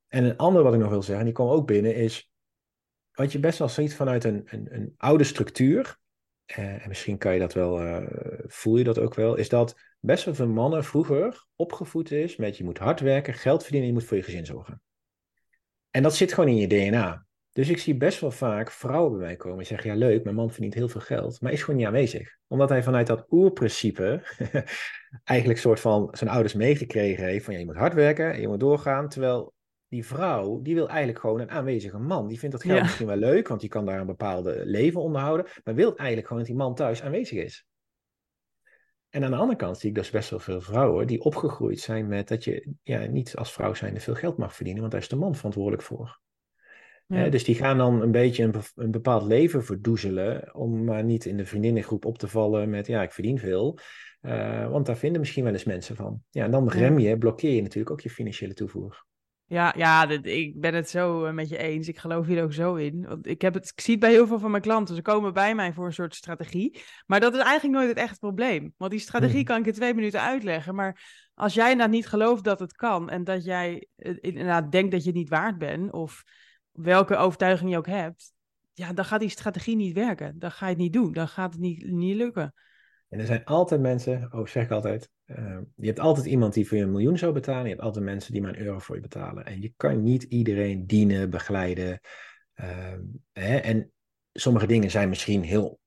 Speaker 2: en een ander wat ik nog wil zeggen, die kwam ook binnen, is wat je best wel ziet vanuit een, een, een oude structuur, eh, en misschien kan je dat wel, eh, voel je dat ook wel, is dat best wel veel mannen vroeger opgevoed is met je moet hard werken, geld verdienen en je moet voor je gezin zorgen. En dat zit gewoon in je DNA. Dus ik zie best wel vaak vrouwen bij mij komen en zeggen, ja leuk, mijn man verdient heel veel geld, maar is gewoon niet aanwezig. Omdat hij vanuit dat oerprincipe eigenlijk soort van zijn ouders meegekregen heeft van ja, je moet hard werken en je moet doorgaan. Terwijl die vrouw, die wil eigenlijk gewoon een aanwezige man. Die vindt dat geld
Speaker 1: Ja.
Speaker 2: misschien wel leuk, want die kan daar een bepaalde leven onderhouden, maar wil eigenlijk gewoon dat die man thuis aanwezig is. En aan de andere kant zie ik dus best wel veel vrouwen die opgegroeid zijn met dat je ja, niet als vrouw zijnde veel geld mag verdienen, want daar is de man verantwoordelijk voor.
Speaker 1: Ja.
Speaker 2: Dus die gaan dan een beetje een, be- een bepaald leven verdoezelen om maar niet in de vriendinnengroep op te vallen met ja, ik verdien veel. Eh, want daar vinden misschien wel eens mensen van. Ja, en dan rem je, blokkeer je natuurlijk ook je financiële toevoer.
Speaker 1: Ja, ja dit- ik ben het zo eh, met je eens. Ik geloof hier ook zo in. Want ik, heb het, ik zie het bij heel veel van mijn klanten. Ze komen bij mij voor een soort strategie. Maar dat is eigenlijk nooit het echte probleem. Want die strategie
Speaker 2: Mhm.
Speaker 1: kan ik in twee minuten uitleggen. Maar als jij inderdaad niet gelooft dat het kan... en dat jij eh, inderdaad denkt dat je het niet waard bent... of welke overtuiging je ook hebt... ja, dan gaat die strategie niet werken. Dan ga je het niet doen. Dan gaat het niet, niet lukken.
Speaker 2: En er zijn altijd mensen, oh zeg ik altijd, eh, je hebt altijd iemand die voor je een miljoen zou betalen. Je hebt altijd mensen die maar een euro voor je betalen. En je kan niet iedereen dienen, begeleiden. ehm, hè? En sommige dingen zijn misschien heel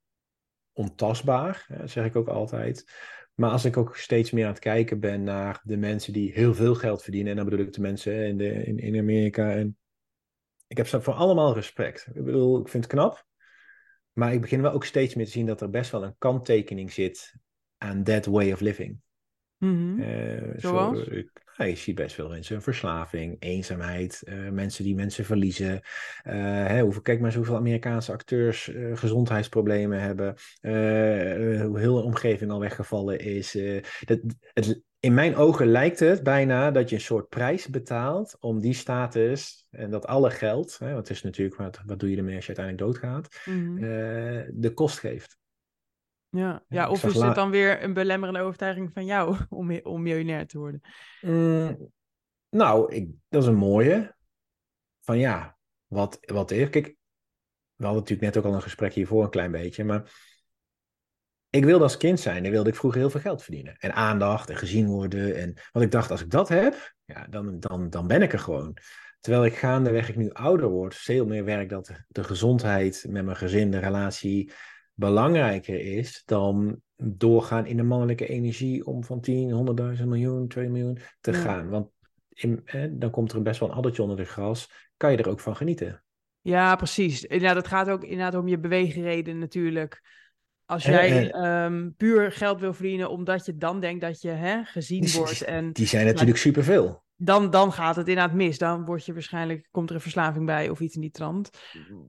Speaker 2: ontastbaar, hè, zeg ik ook altijd. Maar als ik ook steeds meer aan het kijken ben naar de mensen die heel veel geld verdienen, en dan bedoel ik de mensen in, de, in, in Amerika. En ik heb ze voor allemaal respect. Ik bedoel, ik vind het knap. Maar ik begin wel ook steeds meer te zien dat er best wel een kanttekening zit aan that way of living.
Speaker 1: Mhm.
Speaker 2: Eh,
Speaker 1: Zoals?
Speaker 2: Zo, ik, nou, je ziet best veel mensen een verslaving, eenzaamheid, eh, mensen die mensen verliezen. Eh, hè, hoeveel, kijk maar hoeveel Amerikaanse acteurs gezondheidsproblemen hebben. hoe heel de omgeving al weggevallen is. dat, het, in mijn ogen lijkt het bijna dat je een soort prijs betaalt om die status en dat alle geld, hè, want het is natuurlijk wat, wat doe je ermee als je uiteindelijk doodgaat,
Speaker 1: Mhm.
Speaker 2: eh, de kost geeft.
Speaker 1: Ja,
Speaker 2: Ja,
Speaker 1: of is het dan weer een belemmerende overtuiging van jou om, om miljonair te worden?
Speaker 2: Mm, nou, ik, dat is een mooie. Van ja, wat, wat is. Kijk, we hadden natuurlijk net ook al een gesprek hiervoor een klein beetje. Maar ik wilde als kind zijn. Dan wilde ik vroeger heel veel geld verdienen. En aandacht en gezien worden. En wat ik dacht, als ik dat heb, ja, dan, dan, dan ben ik er gewoon. Terwijl ik gaandeweg ik nu ouder word, veel meer werk dat de gezondheid met mijn gezin, de relatie belangrijker is dan doorgaan in de mannelijke energie om van 10, 100.000 miljoen, 2 miljoen te
Speaker 1: Ja.
Speaker 2: gaan. Want in, dan komt er best wel een addertje onder de gras. Kan je er ook van genieten.
Speaker 1: Ja, precies. Ja, dat gaat ook inderdaad om je beweegreden natuurlijk. Als jij ehm, puur geld wil verdienen omdat je dan denkt dat je hè, gezien
Speaker 2: Die-
Speaker 1: wordt en
Speaker 2: Die zijn natuurlijk superveel.
Speaker 1: dan, dan gaat het inderdaad mis. Dan word je waarschijnlijk, komt er een verslaving bij of iets in die trant.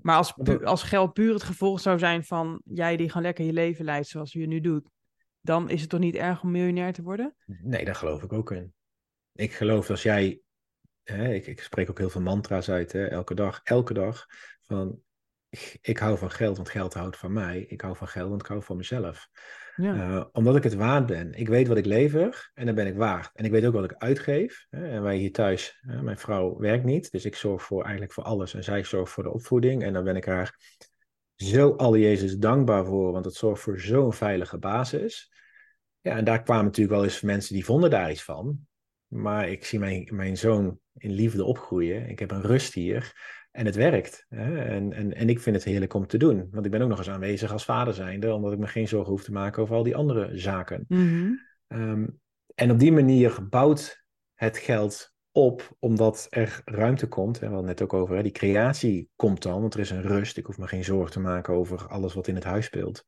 Speaker 1: Maar als, als geld puur het gevolg zou zijn van jij die gewoon lekker je leven leidt zoals je nu doet, dan is het toch niet erg om miljonair te worden?
Speaker 2: Nee, daar geloof ik ook in. Ik geloof dat als jij hè, ik, ik spreek ook heel veel mantra's uit, hè, elke dag, elke dag. Van, ik, hou van geld, want geld houdt van mij. Ik hou van geld, want ik hou van mezelf.
Speaker 1: Ja.
Speaker 2: Uh, omdat ik het waard ben. Ik weet wat ik lever en dan ben ik waard. En ik weet ook wat ik uitgeef. Hè? En wij hier thuis, hè, mijn vrouw werkt niet, dus ik zorg voor eigenlijk voor alles. En zij zorgt voor de opvoeding. En dan ben ik haar zo alle Jezus dankbaar voor, want het zorgt voor zo'n veilige basis. Ja, en daar kwamen natuurlijk wel eens mensen die vonden daar iets van. Maar ik zie mijn, mijn zoon in liefde opgroeien. Ik heb een rust hier. En het werkt. Hè? En, en, en ik vind het heerlijk om te doen. Want ik ben ook nog eens aanwezig als vader zijnde, omdat ik me geen zorgen hoef te maken over al die andere zaken.
Speaker 1: Mhm.
Speaker 2: Ehm, en op die manier bouwt het geld op, omdat er ruimte komt. Hè? We hadden het net ook over, hè? die creatie komt dan, want er is een rust. Ik hoef me geen zorgen te maken over alles wat in het huis speelt.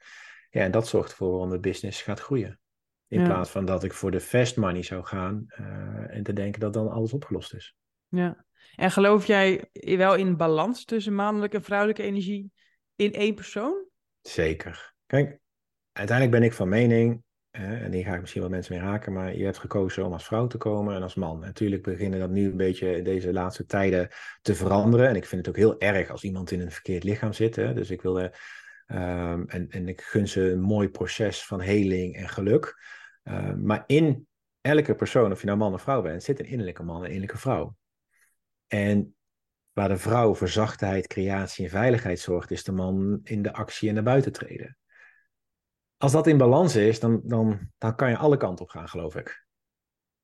Speaker 2: Ja, en dat zorgt ervoor waarom de business gaat groeien. In
Speaker 1: Ja.
Speaker 2: plaats van dat ik voor de fast money zou gaan eh, en te denken dat dan alles opgelost is.
Speaker 1: Ja. En geloof jij wel in balans tussen mannelijke en vrouwelijke energie in één persoon?
Speaker 2: Zeker. Kijk, uiteindelijk ben ik van mening, en die ga ik misschien wel mensen mee raken, maar je hebt gekozen om als vrouw te komen en als man. Natuurlijk beginnen dat nu een beetje deze laatste tijden te veranderen. En ik vind het ook heel erg als iemand in een verkeerd lichaam zit. Hè. Dus ik wil, eh, ehm, en, en ik gun ze een mooi proces van heling en geluk. Ehm, maar in elke persoon, of je nou man of vrouw bent, zit een innerlijke man en een innerlijke vrouw. En waar de vrouw voor zachtheid, creatie en veiligheid zorgt, is de man in de actie en naar buiten treden. Als dat in balans is, dan, dan, dan kan je alle kanten op gaan, geloof ik.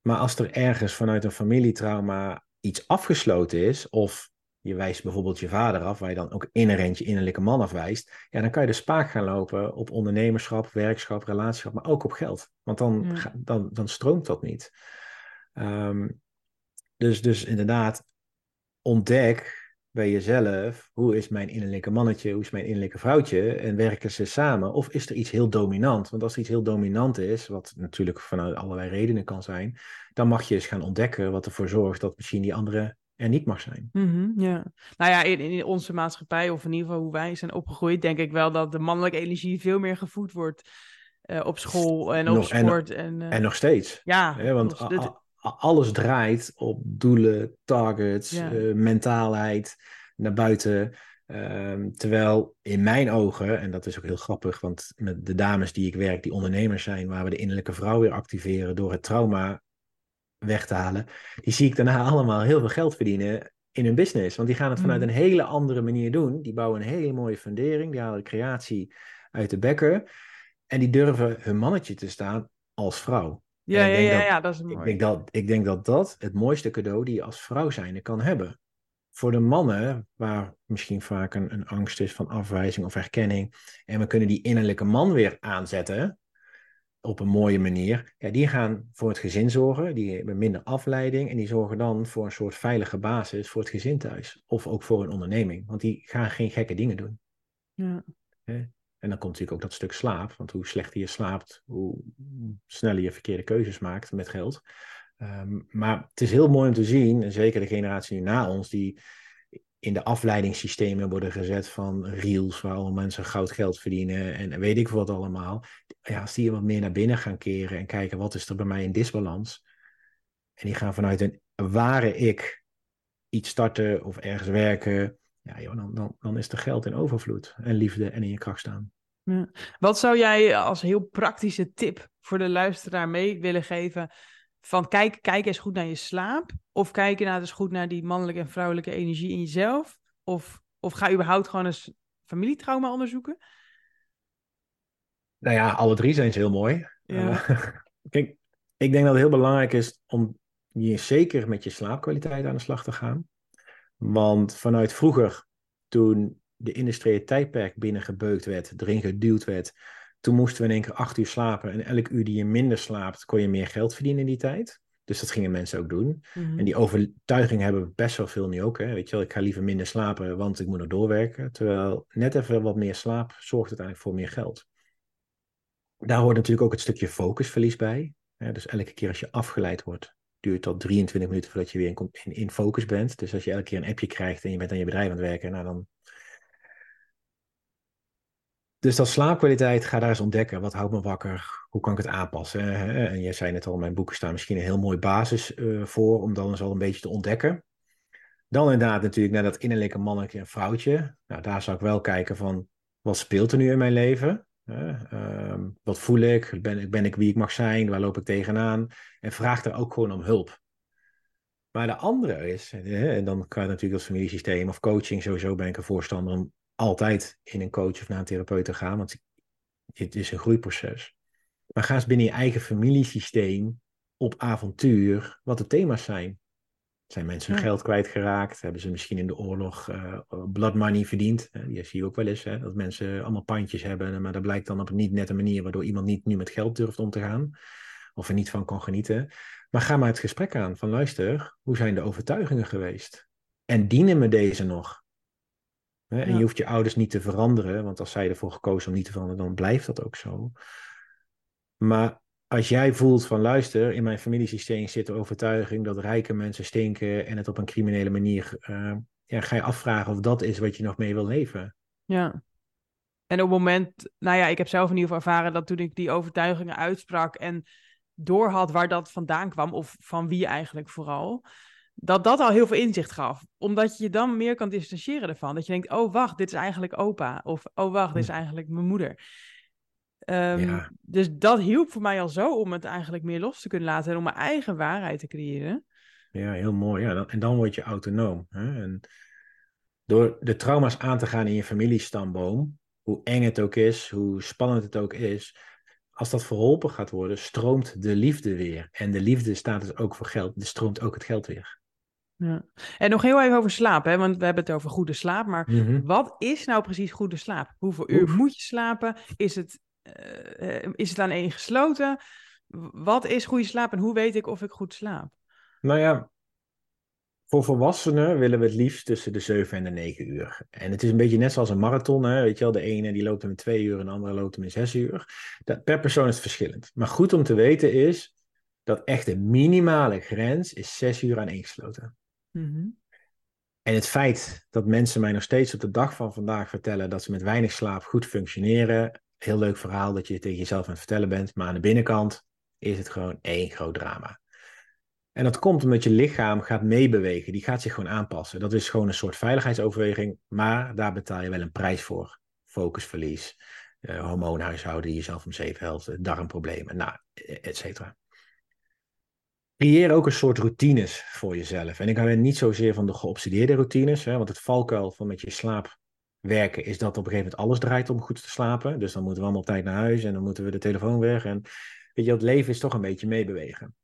Speaker 2: Maar als er ergens vanuit een familietrauma iets afgesloten is, of je wijst bijvoorbeeld je vader af, waar je dan ook inherent je innerlijke man afwijst, ja, dan kan je de spaak gaan lopen op ondernemerschap, werkschap, relationschap, maar ook op geld. Want dan,
Speaker 1: Ja.
Speaker 2: ga- dan, dan stroomt dat niet. Ehm, dus, dus inderdaad, ontdek bij jezelf, hoe is mijn innerlijke mannetje, hoe is mijn innerlijke vrouwtje, en werken ze samen? Of is er iets heel dominant? Want als er iets heel dominant is, wat natuurlijk vanuit allerlei redenen kan zijn, dan mag je eens gaan ontdekken wat ervoor zorgt dat misschien die andere er niet mag zijn.
Speaker 1: Mhm, ja. Nou ja, in, in onze maatschappij, of in ieder geval hoe wij zijn opgegroeid, denk ik wel dat de mannelijke energie veel meer gevoed wordt eh, op school en op
Speaker 2: Nog-
Speaker 1: sport. En, eh,
Speaker 2: En nog steeds.
Speaker 1: ja,
Speaker 2: Hè, want alles draait op doelen, targets,
Speaker 1: Ja.
Speaker 2: eh, mentaalheid, naar buiten. Ehm, terwijl in mijn ogen, en dat is ook heel grappig, want met de dames die ik werk, die ondernemers zijn, waar we de innerlijke vrouw weer activeren door het trauma weg te halen, die zie ik daarna allemaal heel veel geld verdienen in hun business. Want die gaan het vanuit
Speaker 1: Mhm.
Speaker 2: een hele andere manier doen. Die bouwen een hele mooie fundering, die halen creatie uit de bekken. En die durven hun mannetje te staan als vrouw.
Speaker 1: Ja,
Speaker 2: ik
Speaker 1: ja, ja,
Speaker 2: dat-
Speaker 1: ja, dat is
Speaker 2: Ik
Speaker 1: mooi.
Speaker 2: denk, dat, ik denk dat dat het mooiste cadeau die je als vrouw zijnde kan hebben. Voor de mannen, waar misschien vaak een, een angst is van afwijzing of herkenning, en we kunnen die innerlijke man weer aanzetten op een mooie manier, ja, die gaan voor het gezin zorgen, die hebben minder afleiding en die zorgen dan voor een soort veilige basis voor het gezin thuis. Of ook voor een onderneming, want die gaan geen gekke dingen doen.
Speaker 1: Ja.
Speaker 2: En dan komt natuurlijk ook dat stuk slaap. Want hoe slechter je slaapt, hoe sneller je verkeerde keuzes maakt met geld. Ehm, maar het is heel mooi om te zien, en zeker de generatie nu na ons, die in de afleidingssystemen worden gezet van reels, waar al mensen goud geld verdienen en weet ik wat allemaal. Ja, als die wat meer naar binnen gaan keren en kijken wat is er bij mij in disbalans. En die gaan vanuit een ware ik iets starten of ergens werken. Ja, joh, dan, dan, dan is er geld in overvloed en liefde en in je kracht staan.
Speaker 1: Wat zou jij als heel praktische tip voor de luisteraar mee willen geven? Van kijk, kijk eens goed naar je slaap. Of kijk inderdaad eens goed naar die mannelijke en vrouwelijke energie in jezelf. Of, of ga überhaupt gewoon eens familietrauma onderzoeken.
Speaker 2: Nou ja, alle drie zijn ze heel mooi.
Speaker 1: Ja.
Speaker 2: Eh, kijk, ik denk dat het heel belangrijk is om je zeker met je slaapkwaliteit aan de slag te gaan. Want vanuit vroeger, toen de industriële tijdperk binnengebeukt werd, erin geduwd werd, toen moesten we in één keer acht uur slapen. En elk uur die je minder slaapt, kon je meer geld verdienen in die tijd. Dus dat gingen mensen ook doen.
Speaker 1: Mhm.
Speaker 2: En die overtuiging hebben we best wel veel nu ook. Hè? Weet je wel, ik ga liever minder slapen, want ik moet nog doorwerken. Terwijl net even wat meer slaap zorgt uiteindelijk voor meer geld. Daar hoort natuurlijk ook het stukje focusverlies bij. Hè? Dus elke keer als je afgeleid wordt, duurt dat 23 minuten voordat je weer in, in, focus bent. Dus als je elke keer een appje krijgt en je bent aan je bedrijf aan het werken, nou dan dus dat slaapkwaliteit, ga daar eens ontdekken. Wat houdt me wakker? Hoe kan ik het aanpassen? En jij zei net al, mijn boeken staan misschien een heel mooi basis uh, voor, om dan eens al een beetje te ontdekken. Dan inderdaad natuurlijk naar dat innerlijke mannetje en vrouwtje. Nou, daar zou ik wel kijken van, wat speelt er nu in mijn leven? Uh, wat voel ik? Ben, ben ik wie ik mag zijn? Waar loop ik tegenaan? En vraag daar ook gewoon om hulp. Maar de andere is, en dan kan je natuurlijk als familiesysteem of coaching, sowieso ben ik een voorstander om altijd in een coach of naar een therapeut te gaan, want het is een groeiproces. Maar ga eens binnen je eigen familiesysteem op avontuur wat de thema's zijn. Zijn mensen hun geld kwijtgeraakt? Hebben ze misschien in de oorlog uh, blood money verdiend? Uh, die zie je ook wel eens, hè? dat mensen allemaal pandjes hebben, maar dat blijkt dan op een niet nette manier, waardoor iemand niet nu met geld durft om te gaan. Of er niet van kan genieten. Maar ga maar het gesprek aan van luister, hoe zijn de overtuigingen geweest? En dienen me deze nog? En je hoeft je ouders niet te veranderen, want als zij ervoor gekozen om niet te veranderen, dan blijft dat ook zo. Maar als jij voelt van luister, in mijn familiesysteem zit de overtuiging dat rijke mensen stinken en het op een criminele manier, uh, ja, ga je afvragen of dat is wat je nog mee wil leven.
Speaker 1: Ja. En op het moment, nou ja, ik heb zelf in ieder geval ervaren dat toen ik die overtuigingen uitsprak en doorhad waar dat vandaan kwam, of van wie eigenlijk vooral, dat dat al heel veel inzicht gaf. Omdat je je dan meer kan distancieren ervan. Dat je denkt, oh wacht, dit is eigenlijk opa. Of oh wacht, dit is hm. eigenlijk mijn moeder. Ehm, dus dat hielp voor mij al zo om het eigenlijk meer los te kunnen laten en om mijn eigen waarheid te creëren.
Speaker 2: Ja, heel mooi. Ja, en dan word je autonoom. Hè? En door de trauma's aan te gaan in je familiestamboom, hoe eng het ook is, hoe spannend het ook is, als dat verholpen gaat worden, stroomt de liefde weer. En de liefde staat dus ook voor geld, dus stroomt ook het geld weer.
Speaker 1: Ja. En nog heel even over slaap, hè? want we hebben het over goede slaap. Maar mhm. wat is nou precies goede slaap? Hoeveel uur moet je slapen? Is het, uh, is het aan één gesloten? Wat is goede slaap en hoe weet ik of ik goed slaap?
Speaker 2: Nou ja, voor volwassenen willen we het liefst tussen de 7 en de 9 uur. En het is een beetje net zoals een marathon. Hè? Weet je wel, de ene die loopt hem in 2 uur en de andere loopt hem in 6 uur. Dat, per persoon is het verschillend. Maar goed om te weten is dat echt de minimale grens is 6 uur aan ingesloten. Mm En het feit dat mensen mij nog steeds op de dag van vandaag vertellen dat ze met weinig slaap goed functioneren. Heel leuk verhaal dat je tegen jezelf aan het vertellen bent. Maar aan de binnenkant is het gewoon één groot drama. En dat komt omdat je lichaam gaat meebewegen. Die gaat zich gewoon aanpassen. Dat is gewoon een soort veiligheidsoverweging. Maar daar betaal je wel een prijs voor. Focusverlies, uh, hormoonhuishouden jezelf om zeven darmproblemen, nou, et cetera creëer ook een soort routines voor jezelf. En ik hou niet zozeer van de geobsedeerde routines, hè, want het valkuil van met je slaap werken is dat op een gegeven moment alles draait om goed te slapen. Dus dan moeten we allemaal op tijd naar huis en dan moeten we de telefoon weg. En weet je, het leven is toch een beetje meebewegen.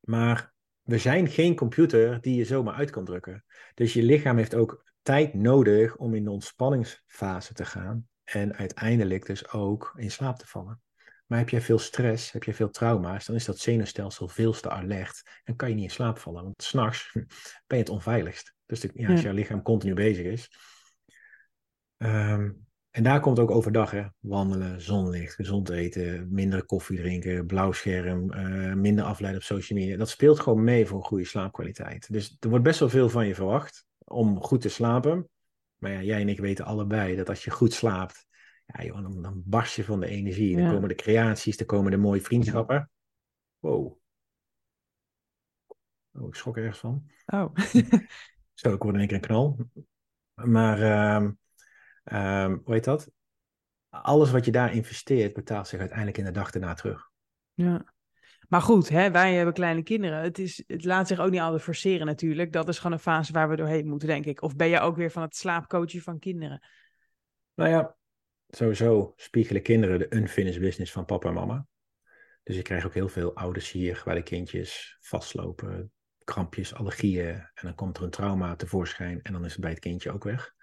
Speaker 2: Maar we zijn geen computer die je zomaar uit kan drukken. Dus je lichaam heeft ook tijd nodig om in de ontspanningsfase te gaan. En uiteindelijk dus ook in slaap te vallen. Maar heb jij veel stress, heb je veel trauma's, dan is dat zenuwstelsel veel te alert en kan je niet in slaap vallen. Want s'nachts ben je het onveiligst. Dus de, ja, als jouw lichaam continu bezig is. Ehm, en daar komt ook overdag, hè? wandelen, zonlicht, gezond eten, minder koffie drinken, blauw scherm, uh, minder afleiden op social media. Dat speelt gewoon mee voor een goede slaapkwaliteit. Dus er wordt best wel veel van je verwacht om goed te slapen. Maar ja, jij en ik weten allebei dat als je goed slaapt, ja, joh, dan, dan barst je van de energie. Dan komen de creaties, dan komen de mooie vriendschappen. Wow. Oh, ik schrok ergens van.
Speaker 1: Oh.
Speaker 2: Zo, ik word in één keer een knal. Maar, um, hoe heet dat? Alles wat je daar investeert, betaalt zich uiteindelijk in de dag erna terug.
Speaker 1: Ja. Maar goed, hè, wij hebben kleine kinderen. Het, is, het laat zich ook niet altijd forceren natuurlijk. Dat is gewoon een fase waar we doorheen moeten, denk ik. Of ben je ook weer van het slaapcoachen van kinderen?
Speaker 2: Nou ja, sowieso spiegelen kinderen de unfinished business van papa en mama. Dus je krijgt ook heel veel ouders hier waar de kindjes vastlopen, krampjes, allergieën. En dan komt er een trauma tevoorschijn en dan is het bij het kindje ook weg.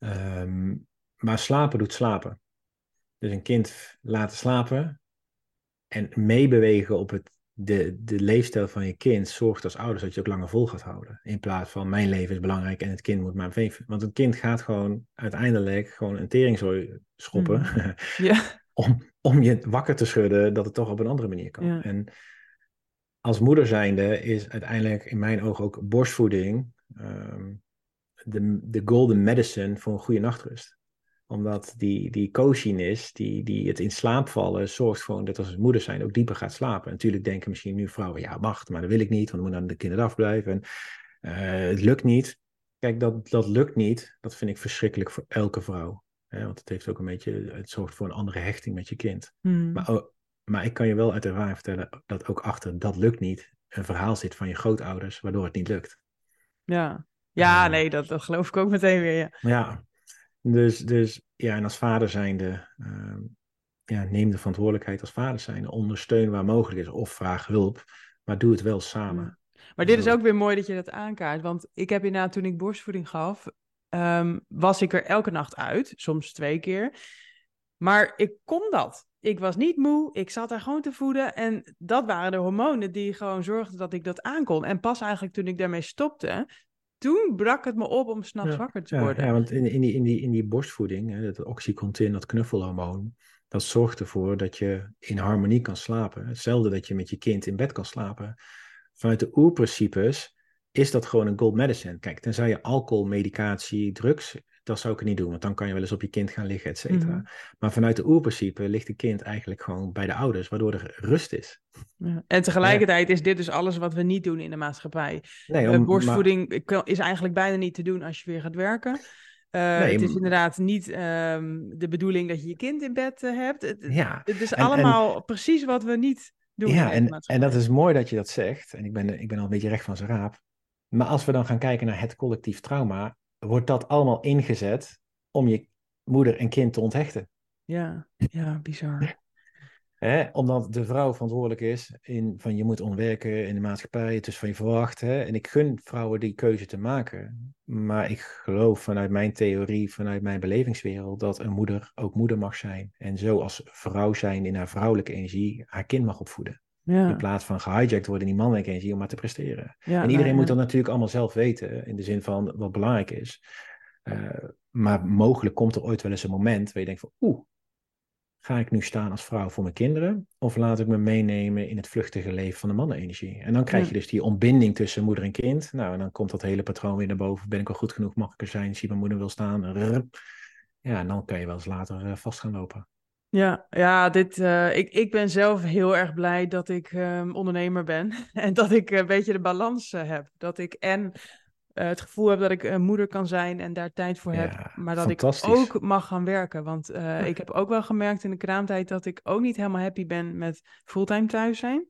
Speaker 2: Ehm, maar slapen doet slapen. Dus een kind laten slapen en meebewegen op het de, de leefstijl van je kind zorgt als ouders dat je ook langer vol gaat houden. In plaats van mijn leven is belangrijk en het kind moet maar. Want een kind gaat gewoon uiteindelijk gewoon een teringzooi schoppen. Mm. Om, om je wakker te schudden dat het toch op een andere manier kan. En als moeder zijnde is uiteindelijk in mijn ogen ook borstvoeding um, de, de golden medicine voor een goede nachtrust. Omdat die, die coziness, die, die het in slaap vallen, zorgt gewoon dat als moeder zijn ook dieper gaat slapen. natuurlijk denken misschien nu vrouwen, ja wacht, maar dat wil ik niet, want dan moet aan de kinderen afblijven. En, uh, het lukt niet. Kijk, dat, dat lukt niet. Dat vind ik verschrikkelijk voor elke vrouw. Hè? Want het heeft ook een beetje, het zorgt voor een andere hechting met je kind.
Speaker 1: Hmm.
Speaker 2: Maar, oh, maar ik kan je wel uit ervaring vertellen dat ook achter dat lukt niet een verhaal zit van je grootouders, waardoor het niet lukt.
Speaker 1: Ja, ja
Speaker 2: Uh,
Speaker 1: nee, dat, dat geloof ik ook meteen weer. Ja.
Speaker 2: Ja, dus, dus ja, en als vader zijnde, ehm, ja, neem de verantwoordelijkheid als vader zijnde. Ondersteun waar mogelijk is of vraag hulp, maar doe het wel samen.
Speaker 1: Maar dit is ook weer mooi dat je dat aankaart. Want ik heb inderdaad, toen ik borstvoeding gaf, ehm, was ik er elke nacht uit. Soms twee keer. Maar ik kon dat. Ik was niet moe. Ik zat daar gewoon te voeden. En dat waren de hormonen die gewoon zorgden dat ik dat aankon. En pas eigenlijk toen ik daarmee stopte, toen brak het me op om s'nachts
Speaker 2: Ja,
Speaker 1: wakker te worden.
Speaker 2: ja, want in, in, die, in, die, in die borstvoeding, hè, dat oxycontin, dat knuffelhormoon, dat zorgt ervoor dat je in harmonie kan slapen. Hetzelfde dat je met je kind in bed kan slapen. Vanuit de oerprincipes is dat gewoon een gold medicine. Kijk, tenzij je alcohol, medicatie, drugs, dat zou ik niet doen, want dan kan je wel eens op je kind gaan liggen, et cetera.
Speaker 1: Mhm.
Speaker 2: Maar vanuit de oerprincipe ligt het kind eigenlijk gewoon bij de ouders, waardoor er rust is.
Speaker 1: Ja. En tegelijkertijd is dit dus alles wat we niet doen in de maatschappij.
Speaker 2: Nee,
Speaker 1: Eh,
Speaker 2: om-
Speaker 1: borstvoeding is eigenlijk bijna niet te doen als je weer gaat werken. Eh,
Speaker 2: Nee,
Speaker 1: het is inderdaad niet ehm, de bedoeling dat je je kind in bed eh, hebt. Het,
Speaker 2: ja,
Speaker 1: het is
Speaker 2: En- en-
Speaker 1: allemaal precies wat we niet doen in
Speaker 2: Ja, en, en dat is mooi dat je dat zegt. En ik ben, ik ben al een beetje recht van zijn raap. Maar als we dan gaan kijken naar het collectief trauma, wordt dat allemaal ingezet om je moeder en kind te onthechten.
Speaker 1: Ja, ja, bizar.
Speaker 2: Hè? Omdat de vrouw verantwoordelijk is in van je moet onwerken in de maatschappij, het is van je verwacht. Hè? En ik gun vrouwen die keuze te maken. Maar ik geloof vanuit mijn theorie, vanuit mijn belevingswereld, dat een moeder ook moeder mag zijn. En zo als vrouw zijn in haar vrouwelijke energie haar kind mag opvoeden.
Speaker 1: Ja,
Speaker 2: In plaats van gehijacked worden in die mannelijke energie om maar te presteren.
Speaker 1: ja,
Speaker 2: en iedereen
Speaker 1: nou,
Speaker 2: moet
Speaker 1: ja.
Speaker 2: dat natuurlijk allemaal zelf weten, in de zin van wat belangrijk is. Eh, maar mogelijk komt er ooit wel eens een moment waar je denkt van, oeh, ga ik nu staan als vrouw voor mijn kinderen? Of laat ik me meenemen in het vluchtige leven van de mannenenergie? En dan krijg je dus die ontbinding tussen moeder en kind. Nou, en dan komt dat hele patroon weer naar boven. Ben ik al goed genoeg? Mag ik er zijn? Zie mijn moeder wil staan? Ja, en dan kan je wel eens later eh, vast gaan lopen.
Speaker 1: Ja, ja dit, eh, ik, ik ben zelf heel erg blij dat ik ehm, ondernemer ben. En dat ik een beetje de balans eh, heb. Dat ik en eh, het gevoel heb dat ik een moeder kan zijn en daar tijd voor heb. Maar dat ik ook mag gaan werken. Want ik heb ook wel gemerkt in de kraamtijd dat ik ook niet helemaal happy ben met fulltime thuis zijn.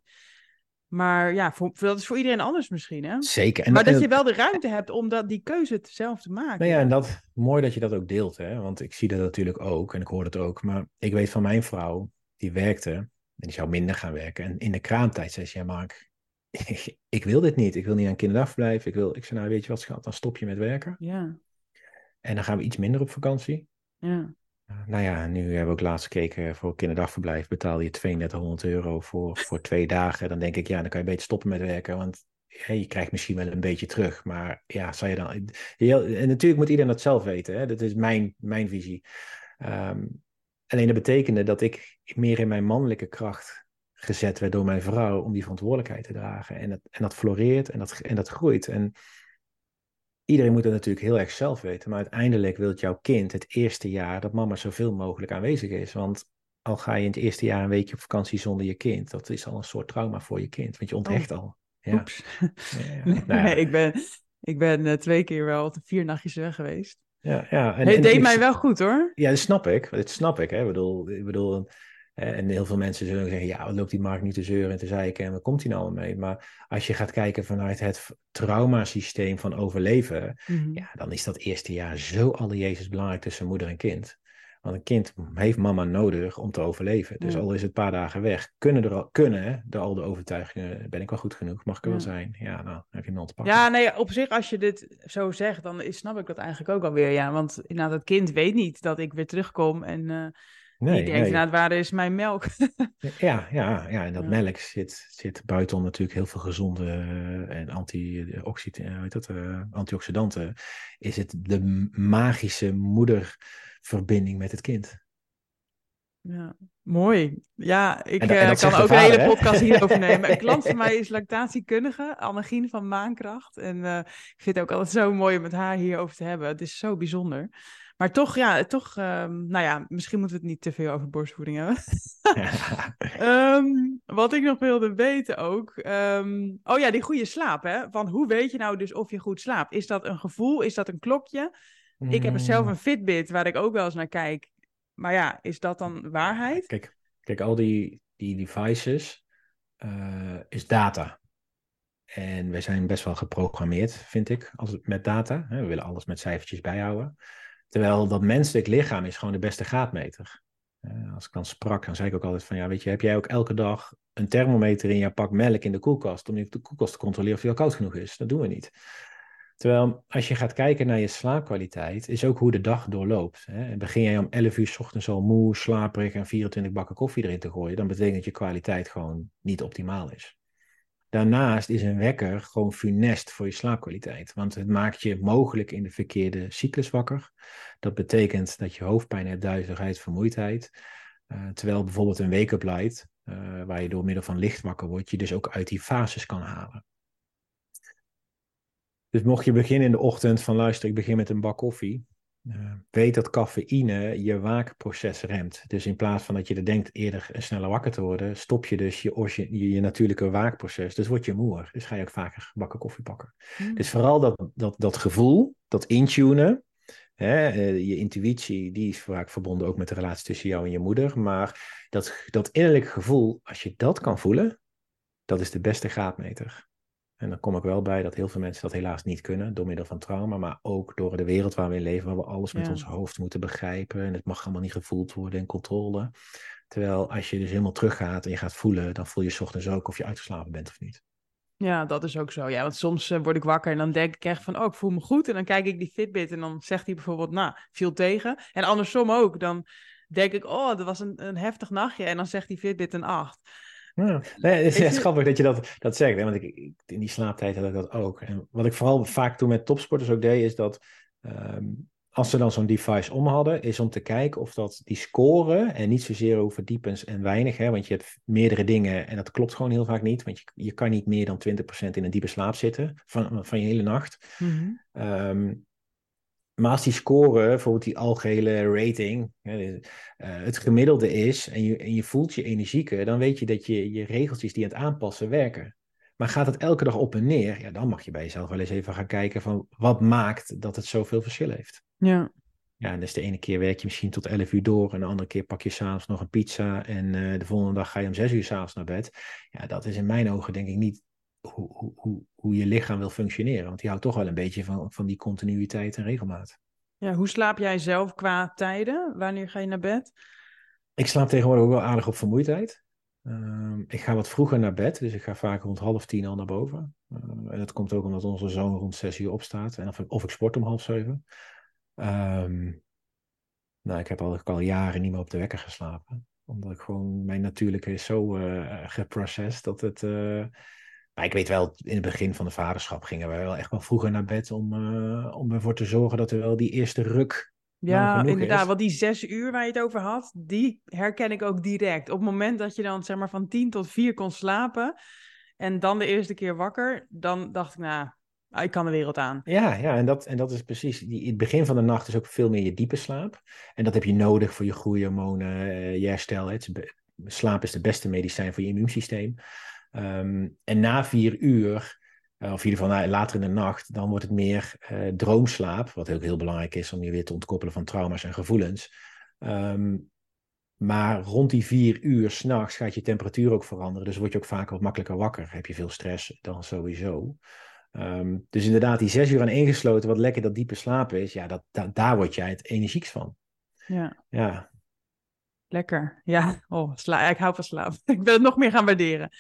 Speaker 1: Maar ja, voor, dat is voor iedereen anders misschien, hè?
Speaker 2: Zeker. En,
Speaker 1: maar dat je wel de ruimte hebt om dat, die keuze zelf te maken.
Speaker 2: Nou ja, en dat, mooi dat je dat ook deelt, hè? Want ik zie dat natuurlijk ook en ik hoor het ook. Maar ik weet van mijn vrouw, die werkte en die zou minder gaan werken. En in de kraamtijd zei ze, ja Mark, ik wil dit niet. Ik wil niet aan kinderdagverblijf. Ik wil, ik zei, nou weet je wat schat, dan stop je met werken.
Speaker 1: Ja,
Speaker 2: En dan gaan we iets minder op vakantie.
Speaker 1: ja.
Speaker 2: Nou ja, nu hebben we ook laatst gekeken voor kinderdagverblijf. Betaal je 3200 euro voor, voor twee dagen. Dan denk ik, ja, dan kan je beter stoppen met werken. Want je krijgt misschien wel een beetje terug. Maar ja, zou je dan... En natuurlijk moet iedereen dat zelf weten. Hè? Dat is mijn, mijn visie. Ehm, alleen dat betekende dat ik meer in mijn mannelijke kracht gezet werd door mijn vrouw om die verantwoordelijkheid te dragen. En dat, en dat floreert en dat, en dat groeit. En iedereen moet het natuurlijk heel erg zelf weten. Maar uiteindelijk wil jouw kind het eerste jaar dat mama zoveel mogelijk aanwezig is. Want al ga je in het eerste jaar een weekje op vakantie zonder je kind, dat is al een soort trauma voor je kind. Want je onthecht al. Ja.
Speaker 1: Oeps.
Speaker 2: Ja, ja.
Speaker 1: Nee,
Speaker 2: Nou ja.
Speaker 1: ik ben, ik ben eh, twee keer wel vier nachtjes weg geweest.
Speaker 2: Ja, ja. En,
Speaker 1: Het deed mij wel goed hoor.
Speaker 2: Ja, dat snap ik. Dat snap ik. Hè. Ik bedoel, ik bedoel en heel veel mensen zullen zeggen, ja, wat loopt die markt nu te zeuren en te zeiken en waar komt hij nou mee? Maar als je gaat kijken vanuit het traumasysteem van overleven,
Speaker 1: Mhm.
Speaker 2: ja, dan is dat eerste jaar zo alle Jezus belangrijk tussen moeder en kind. Want een kind heeft mama nodig om te overleven. Dus
Speaker 1: Ja.
Speaker 2: al is het een paar dagen weg, kunnen er al, kunnen, door al de overtuigingen, ben ik wel goed genoeg, mag ik er wel zijn? Ja, nou, dan heb je hem al te pakken.
Speaker 1: Ja, nee, op zich als je dit zo zegt, dan is, snap ik dat eigenlijk ook alweer. Ja, want inderdaad, het kind weet niet dat ik weer terugkom en eh
Speaker 2: nee,
Speaker 1: die denkt
Speaker 2: nee.
Speaker 1: inderdaad, waar is mijn melk?
Speaker 2: Ja, ja, ja, en dat
Speaker 1: Ja.
Speaker 2: melk zit, zit buiten natuurlijk heel veel gezonde eh, en anti-oxid- eh, eh, antioxidanten. Is het de magische moederverbinding met het kind.
Speaker 1: Ja, mooi. Ja, ik eh, kan ook een hele podcast hierover nemen. Een klant van mij is lactatiekundige, Annegien van Maankracht. En eh, ik vind het ook altijd zo mooi om met haar hierover te hebben. Het is zo bijzonder. Maar toch, ja, toch, ehm, nou ja, misschien moeten we het niet te veel over borstvoeding hebben. Ehm, wat ik nog wilde weten ook. ehm, oh ja, die goede slaap, hè? Van hoe weet je nou dus of je goed slaapt? Is dat een gevoel? Is dat een klokje? Ik heb zelf
Speaker 2: Mm,
Speaker 1: een Fitbit waar ik ook wel eens naar kijk. Maar ja, is dat dan waarheid?
Speaker 2: Kijk, kijk, al die, die devices eh, is data. En wij zijn best wel geprogrammeerd, vind ik, als met data. We willen alles met cijfertjes bijhouden. Terwijl dat menselijk lichaam is gewoon de beste graadmeter. Als ik dan sprak, dan zei ik ook altijd van, ja, weet je, heb jij ook elke dag een thermometer in je pak melk in de koelkast om de koelkast te controleren of die al koud genoeg is? Dat doen we niet. Terwijl als je gaat kijken naar je slaapkwaliteit, is ook hoe de dag doorloopt. Hè. Begin jij om 11 uur 's ochtends al moe, slaperig en 24 bakken koffie erin te gooien, dan betekent dat je kwaliteit gewoon niet optimaal is. Daarnaast is een wekker gewoon funest voor je slaapkwaliteit, want het maakt je mogelijk in de verkeerde cyclus wakker. Dat betekent dat je hoofdpijn hebt, duizeligheid, vermoeidheid. Eh, terwijl bijvoorbeeld een wake-up light, eh, waar je door middel van licht wakker wordt, je dus ook uit die fases kan halen. Dus mocht je beginnen in de ochtend van luister, ik begin met een bak koffie. eh, weet dat cafeïne je waakproces remt. Dus in plaats van dat je er denkt eerder en sneller wakker te worden, stop je dus je, je natuurlijke waakproces. Dus word je moer. Dus ga je ook vaker bakken koffie pakken.
Speaker 1: Hmm.
Speaker 2: Dus vooral dat, dat, dat gevoel, dat intunen. Hè, eh, je intuïtie, die is vaak verbonden ook met de relatie tussen jou en je moeder. Maar dat, dat innerlijke gevoel, als je dat kan voelen, dat is de beste graadmeter. En dan kom ik wel bij dat heel veel mensen dat helaas niet kunnen, door middel van trauma, maar ook door de wereld waar we in leven, waar we alles met ons hoofd moeten begrijpen. En het mag allemaal niet gevoeld worden en controle. Terwijl als je dus helemaal teruggaat en je gaat voelen, dan voel je ochtends ook of je uitgeslapen bent of niet.
Speaker 1: Ja, dat is ook zo. Ja, want soms eh, word ik wakker en dan denk ik echt van, oh, ik voel me goed. En dan kijk ik die Fitbit en dan zegt hij bijvoorbeeld, nou, viel tegen. En andersom ook. Dan denk ik, oh, dat was een, een heftig nachtje. En dan zegt die Fitbit een 8.
Speaker 2: Ja, nee, het is echt grappig dat je dat, dat zegt. Hè? Want ik, ik- in die slaaptijd had ik dat ook. En wat ik vooral vaak toen met topsporters ook deed, is dat ehm, als ze dan zo'n device om hadden, is om te kijken of dat die scoren en niet zozeer over diepens en weinig. Hè? Want je hebt meerdere dingen en dat klopt gewoon heel vaak niet. Want je, je kan niet meer dan 20% in een diepe slaap zitten van, van je hele nacht. Ehm, maar als die score, bijvoorbeeld die algehele rating, dus, eh, het gemiddelde is en je, en je voelt je energieker, dan weet je dat je, je regeltjes die aan het aanpassen werken. Maar gaat het elke dag op en neer, ja, dan mag je bij jezelf wel eens even gaan kijken van wat maakt dat het zoveel verschil heeft.
Speaker 1: Ja.
Speaker 2: Ja, en dus de ene keer werk je misschien tot 11 uur door en de andere keer pak je s'avonds nog een pizza en eh, de volgende dag ga je om 6 uur s'avonds naar bed. Ja, dat is in mijn ogen denk ik niet hoe, hoe, hoe, je lichaam wil functioneren, want die houdt toch wel een beetje van, van die continuïteit en regelmaat.
Speaker 1: ja, hoe slaap jij zelf qua tijden? Wanneer ga je naar bed?
Speaker 2: Ik slaap tegenwoordig ook wel aardig op vermoeidheid. Ehm, ik ga wat vroeger naar bed, dus ik ga vaak rond half tien al naar boven. Eh, en dat komt ook omdat onze zoon rond zes uur opstaat. En of, ik- of ik sport om half zeven. Ehm, nou, ik heb al, al jaren niet meer op de wekker geslapen. Omdat ik gewoon, mijn natuurlijke is zo eh geprocessed dat het... maar ik weet wel, in het begin van de vaderschap gingen wij wel echt wel vroeger naar bed om, eh, om ervoor te zorgen dat er wel die eerste ruk
Speaker 1: Ja, inderdaad.
Speaker 2: is.
Speaker 1: Want die zes uur waar je het over had, die herken ik ook direct. Op het moment dat je dan zeg maar van tien tot vier kon slapen en dan de eerste keer wakker, dan dacht ik, nou, ik kan de wereld aan.
Speaker 2: Ja, ja en, dat, en dat is precies. Die, het begin van de nacht is ook veel meer je diepe slaap. En dat heb je nodig voor je groeihormonen, eh, je herstel. Het slaap is de beste medicijn voor je immuunsysteem. Ehm, en na vier uur, eh, of in ieder geval na- later in de nacht, dan wordt het meer eh, droomslaap. Wat ook heel belangrijk is om je weer te ontkoppelen van trauma's en gevoelens. Ehm, maar rond die vier uur s'nachts gaat je temperatuur ook veranderen. Dus word je ook vaak wat makkelijker wakker. Heb je veel stress dan sowieso. Ehm, dus inderdaad, die zes uur aan ingesloten, wat lekker dat diepe slapen is, ja, dat, da- daar word jij het energieks van.
Speaker 1: Ja,
Speaker 2: Ja,
Speaker 1: lekker. Ja, oh, sla ik hou van slaap. ik wil het nog meer gaan waarderen.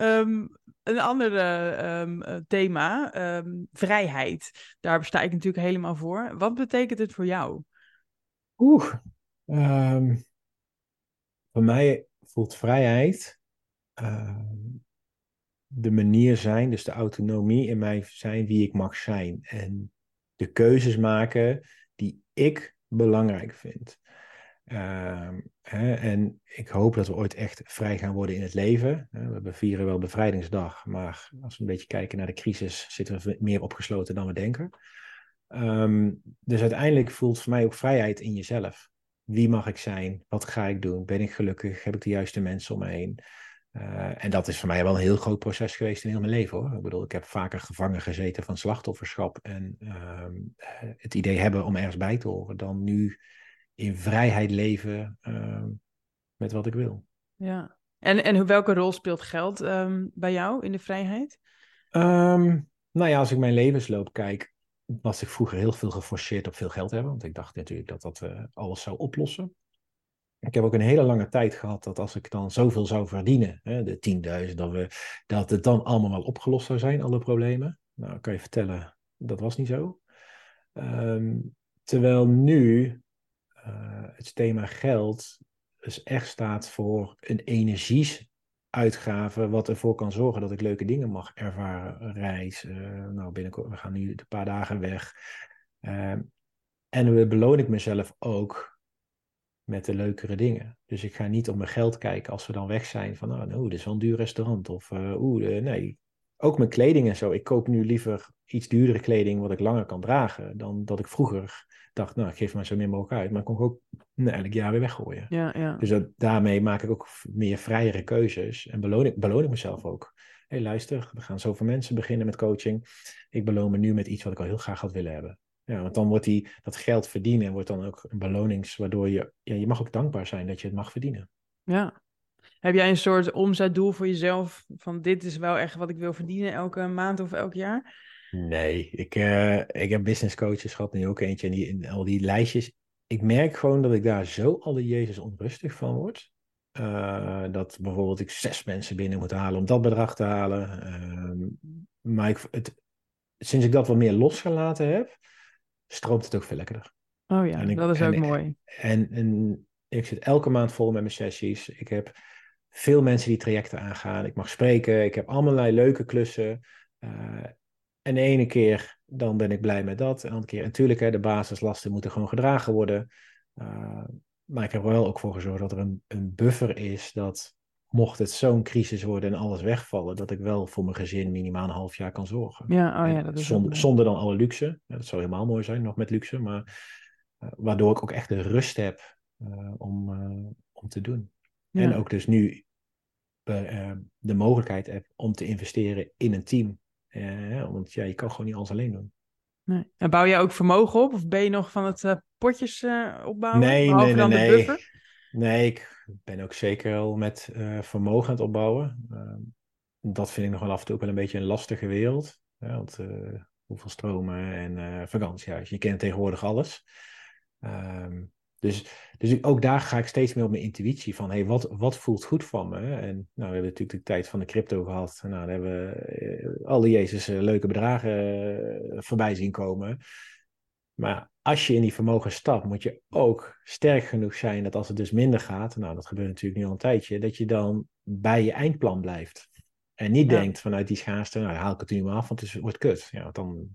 Speaker 1: Ehm, een ander eh, ehm, eh, thema, ehm, vrijheid. Daar sta ik natuurlijk helemaal voor. Wat betekent het voor jou?
Speaker 2: Oeh. Voor mij voelt vrijheid de manier zijn, dus de autonomie in mij zijn wie ik mag zijn. En de keuzes maken die ik belangrijk vind. Ehm, hè, en ik hoop dat we ooit echt vrij gaan worden in het leven. We vieren wel bevrijdingsdag, maar als we een beetje kijken naar de crisis, zitten we meer opgesloten dan we denken. Ehm, dus uiteindelijk voelt voor mij ook vrijheid in jezelf. Wie mag ik zijn? Wat ga ik doen? Ben ik gelukkig? Heb ik de juiste mensen om me heen? Uh, en dat is voor mij wel een heel groot proces geweest in heel mijn leven hoor. Ik bedoel, ik heb vaker gevangen gezeten van slachtofferschap en uh, het idee hebben om ergens bij te horen, dan nu in vrijheid leven uh, met wat ik wil.
Speaker 1: Ja, en, en welke rol speelt geld ehm, bij jou in de vrijheid?
Speaker 2: nou ja, als ik mijn levensloop kijk, was ik vroeger heel veel geforceerd op veel geld hebben, want ik dacht natuurlijk dat dat uh, alles zou oplossen. Ik heb ook een hele lange tijd gehad dat als ik dan zoveel zou verdienen, hè, de 10.000, dat, we, dat het dan allemaal wel opgelost zou zijn, alle problemen. Nou, kan je vertellen, dat was niet zo. Um, terwijl nu het thema geld dus echt staat voor een energieuitgave, wat ervoor kan zorgen dat ik leuke dingen mag ervaren, reis. Uh, nou, binnenkort, we gaan nu een paar dagen weg. Uh, en beloon ik mezelf ook met de leukere dingen. Dus ik ga niet op mijn geld kijken als we dan weg zijn van, oh, nou, dit is wel een duur restaurant. Of, uh, oeh, nee. Ook mijn kleding en zo. Ik koop nu liever iets duurdere kleding wat ik langer kan dragen, dan dat ik vroeger dacht, nou, ik geef maar zo min mogelijk uit. Maar ik kon ook nee, elk jaar weer weggooien.
Speaker 1: Ja, ja.
Speaker 2: Dus dat, daarmee maak ik ook meer vrijere keuzes en beloon ik, beloon ik mezelf ook. Hé, hey, luister, we gaan zoveel mensen beginnen met coaching. Ik beloon me nu met iets wat ik al heel graag had willen hebben. Ja, want dan wordt die, dat geld verdienen wordt dan ook een belonings, waardoor je, ja, je mag ook dankbaar zijn dat je het mag verdienen.
Speaker 1: Ja. Heb jij een soort omzetdoel voor jezelf van dit is wel echt wat ik wil verdienen elke maand of elk jaar?
Speaker 2: Nee, ik, uh, ik heb business coaches gehad, nu ook eentje en, die, en al die lijstjes. Ik merk gewoon dat ik daar zo alle Jezus onrustig van word. Uh, dat bijvoorbeeld ik zes mensen binnen moet halen om dat bedrag te halen. Uh, maar ik, het, sinds ik dat wat meer losgelaten heb, stroomt het ook veel lekkerder.
Speaker 1: Oh ja, ik, dat is ook mooi.
Speaker 2: En, en ik zit elke maand vol met mijn sessies. Ik heb veel mensen die trajecten aangaan. Ik mag spreken. Ik heb allerlei leuke klussen. Uh, en de ene keer dan ben ik blij met dat. En de andere keer, natuurlijk, hè, de basislasten moeten gewoon gedragen worden. Uh, maar ik heb er wel ook voor gezorgd dat er een, een buffer is dat mocht het zo'n crisis worden en alles wegvallen, dat ik wel voor mijn gezin minimaal een half jaar kan zorgen.
Speaker 1: Ja, oh ja dat is
Speaker 2: zonder, zonder dan alle luxe. Ja, dat zou helemaal mooi zijn, nog met luxe. Maar uh, waardoor ik ook echt de rust heb uh, om, uh, om te doen. Ja. En ook dus nu de mogelijkheid heb om te investeren in een team. Want ja, je kan gewoon niet alles alleen doen.
Speaker 1: Nee. En bouw jij ook vermogen op? Of ben je nog van het potjes opbouwen?
Speaker 2: Nee, nee, nee. nee. Nee, ik ben ook zeker wel met uh, vermogen aan het opbouwen. Uh, dat vind ik nog wel af en toe ook wel een beetje een lastige wereld. Ja, want uh, hoeveel stromen en vakantiehuis. Je kent tegenwoordig alles. Ehm, dus, dus ook daar ga ik steeds meer op mijn intuïtie van, hey, wat, wat voelt goed van me? En nou, we hebben natuurlijk de tijd van de crypto gehad. Nou, daar hebben we alle Jezus leuke bedragen voorbij zien komen. Maar als je in die vermogen stapt, moet je ook sterk genoeg zijn dat als het dus minder gaat, nou dat gebeurt natuurlijk nu al een tijdje, dat je dan bij je eindplan blijft. En niet ja. denkt vanuit die schaarste, nou haal ik het nu maar af, want het wordt kut. Ja, want dan,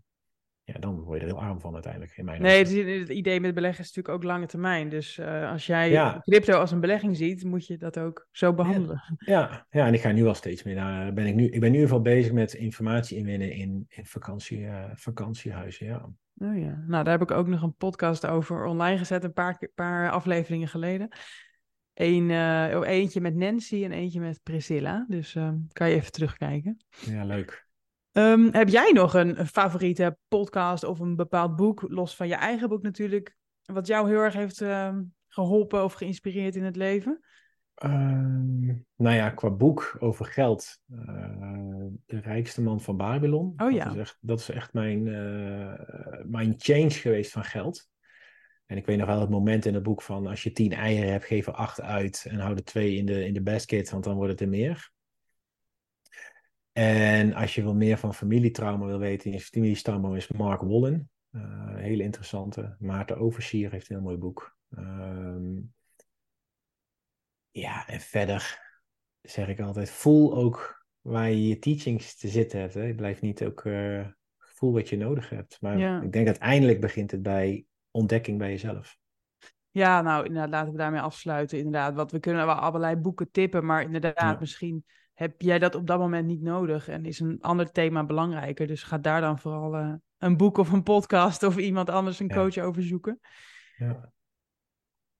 Speaker 2: ja, dan word je er heel arm van uiteindelijk. In mijn
Speaker 1: nee, het, het, idee met beleggen is natuurlijk ook lange termijn. Dus uh, als jij ja. crypto als een belegging ziet, moet je dat ook zo behandelen.
Speaker 2: Ja, ja, en ik ga nu al steeds meer naar. Ben ik, nu, ik ben nu in ieder geval bezig met informatie inwinnen in, in vakantie, uh, vakantiehuizen. Ja.
Speaker 1: Oh ja, nou daar heb ik ook nog een podcast over online gezet, een paar, paar afleveringen geleden. Eén, uh, eentje met Nancy en eentje met Priscilla. Dus uh, kan je even terugkijken.
Speaker 2: Ja, leuk.
Speaker 1: Um, heb jij nog een, favoriete podcast of een bepaald boek, los van je eigen boek natuurlijk, wat jou heel erg heeft uh, geholpen of geïnspireerd in het leven?
Speaker 2: Uh, nou ja, qua boek over geld. Uh, de rijkste man van Babylon.
Speaker 1: Oh ja.
Speaker 2: Dat is echt, dat is echt mijn, uh, mijn change geweest van geld. En ik weet nog wel het moment in het boek van als je tien eieren hebt, geef er acht uit en hou er twee in de, in de basket, want dan wordt het er meer. En als je wel meer van familietrauma wil weten, in familiestamboom is Mark Wallen. Uh, hele interessante. Maarten Oversier heeft een heel mooi boek. Uh, ja, en verder zeg ik altijd, voel ook waar je je teachings te zitten hebt. Hè. Je blijft niet ook uh, voel wat je nodig hebt. Maar
Speaker 1: ja.
Speaker 2: ik denk uiteindelijk begint het bij ontdekking bij jezelf.
Speaker 1: Ja, nou inderdaad, laten we daarmee afsluiten. Inderdaad, want we kunnen wel allerlei boeken tippen, maar inderdaad, misschien heb jij dat op dat moment niet nodig en is een ander thema belangrijker. Dus ga daar dan vooral uh, een boek of een podcast of iemand anders een coach over zoeken. Ja.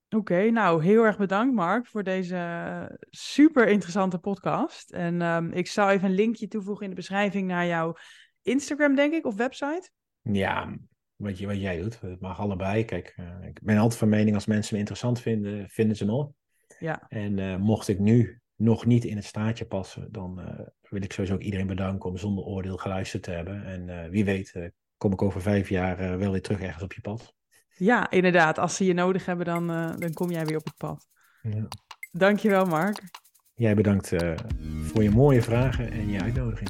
Speaker 1: Oké, nou heel erg bedankt Mark voor deze super interessante podcast. En um, ik zal even een linkje toevoegen in de beschrijving naar jouw Instagram, denk ik, of website.
Speaker 2: Ja, wat, je, wat jij doet. Het mag allebei. Kijk, uh, ik ben altijd van mening als mensen me interessant vinden, vinden ze nog. Ja. En uh, mocht ik nu nog niet in het staatje passen, dan uh, wil ik sowieso ook iedereen bedanken om zonder oordeel geluisterd te hebben. En wie weet, kom ik over vijf jaar wel weer terug ergens op je pad.
Speaker 1: Ja, inderdaad. Als ze je nodig hebben, dan, dan kom jij weer op het pad. Ja. Dankjewel, Mark.
Speaker 2: Jij bedankt voor je mooie vragen en je uitnodiging.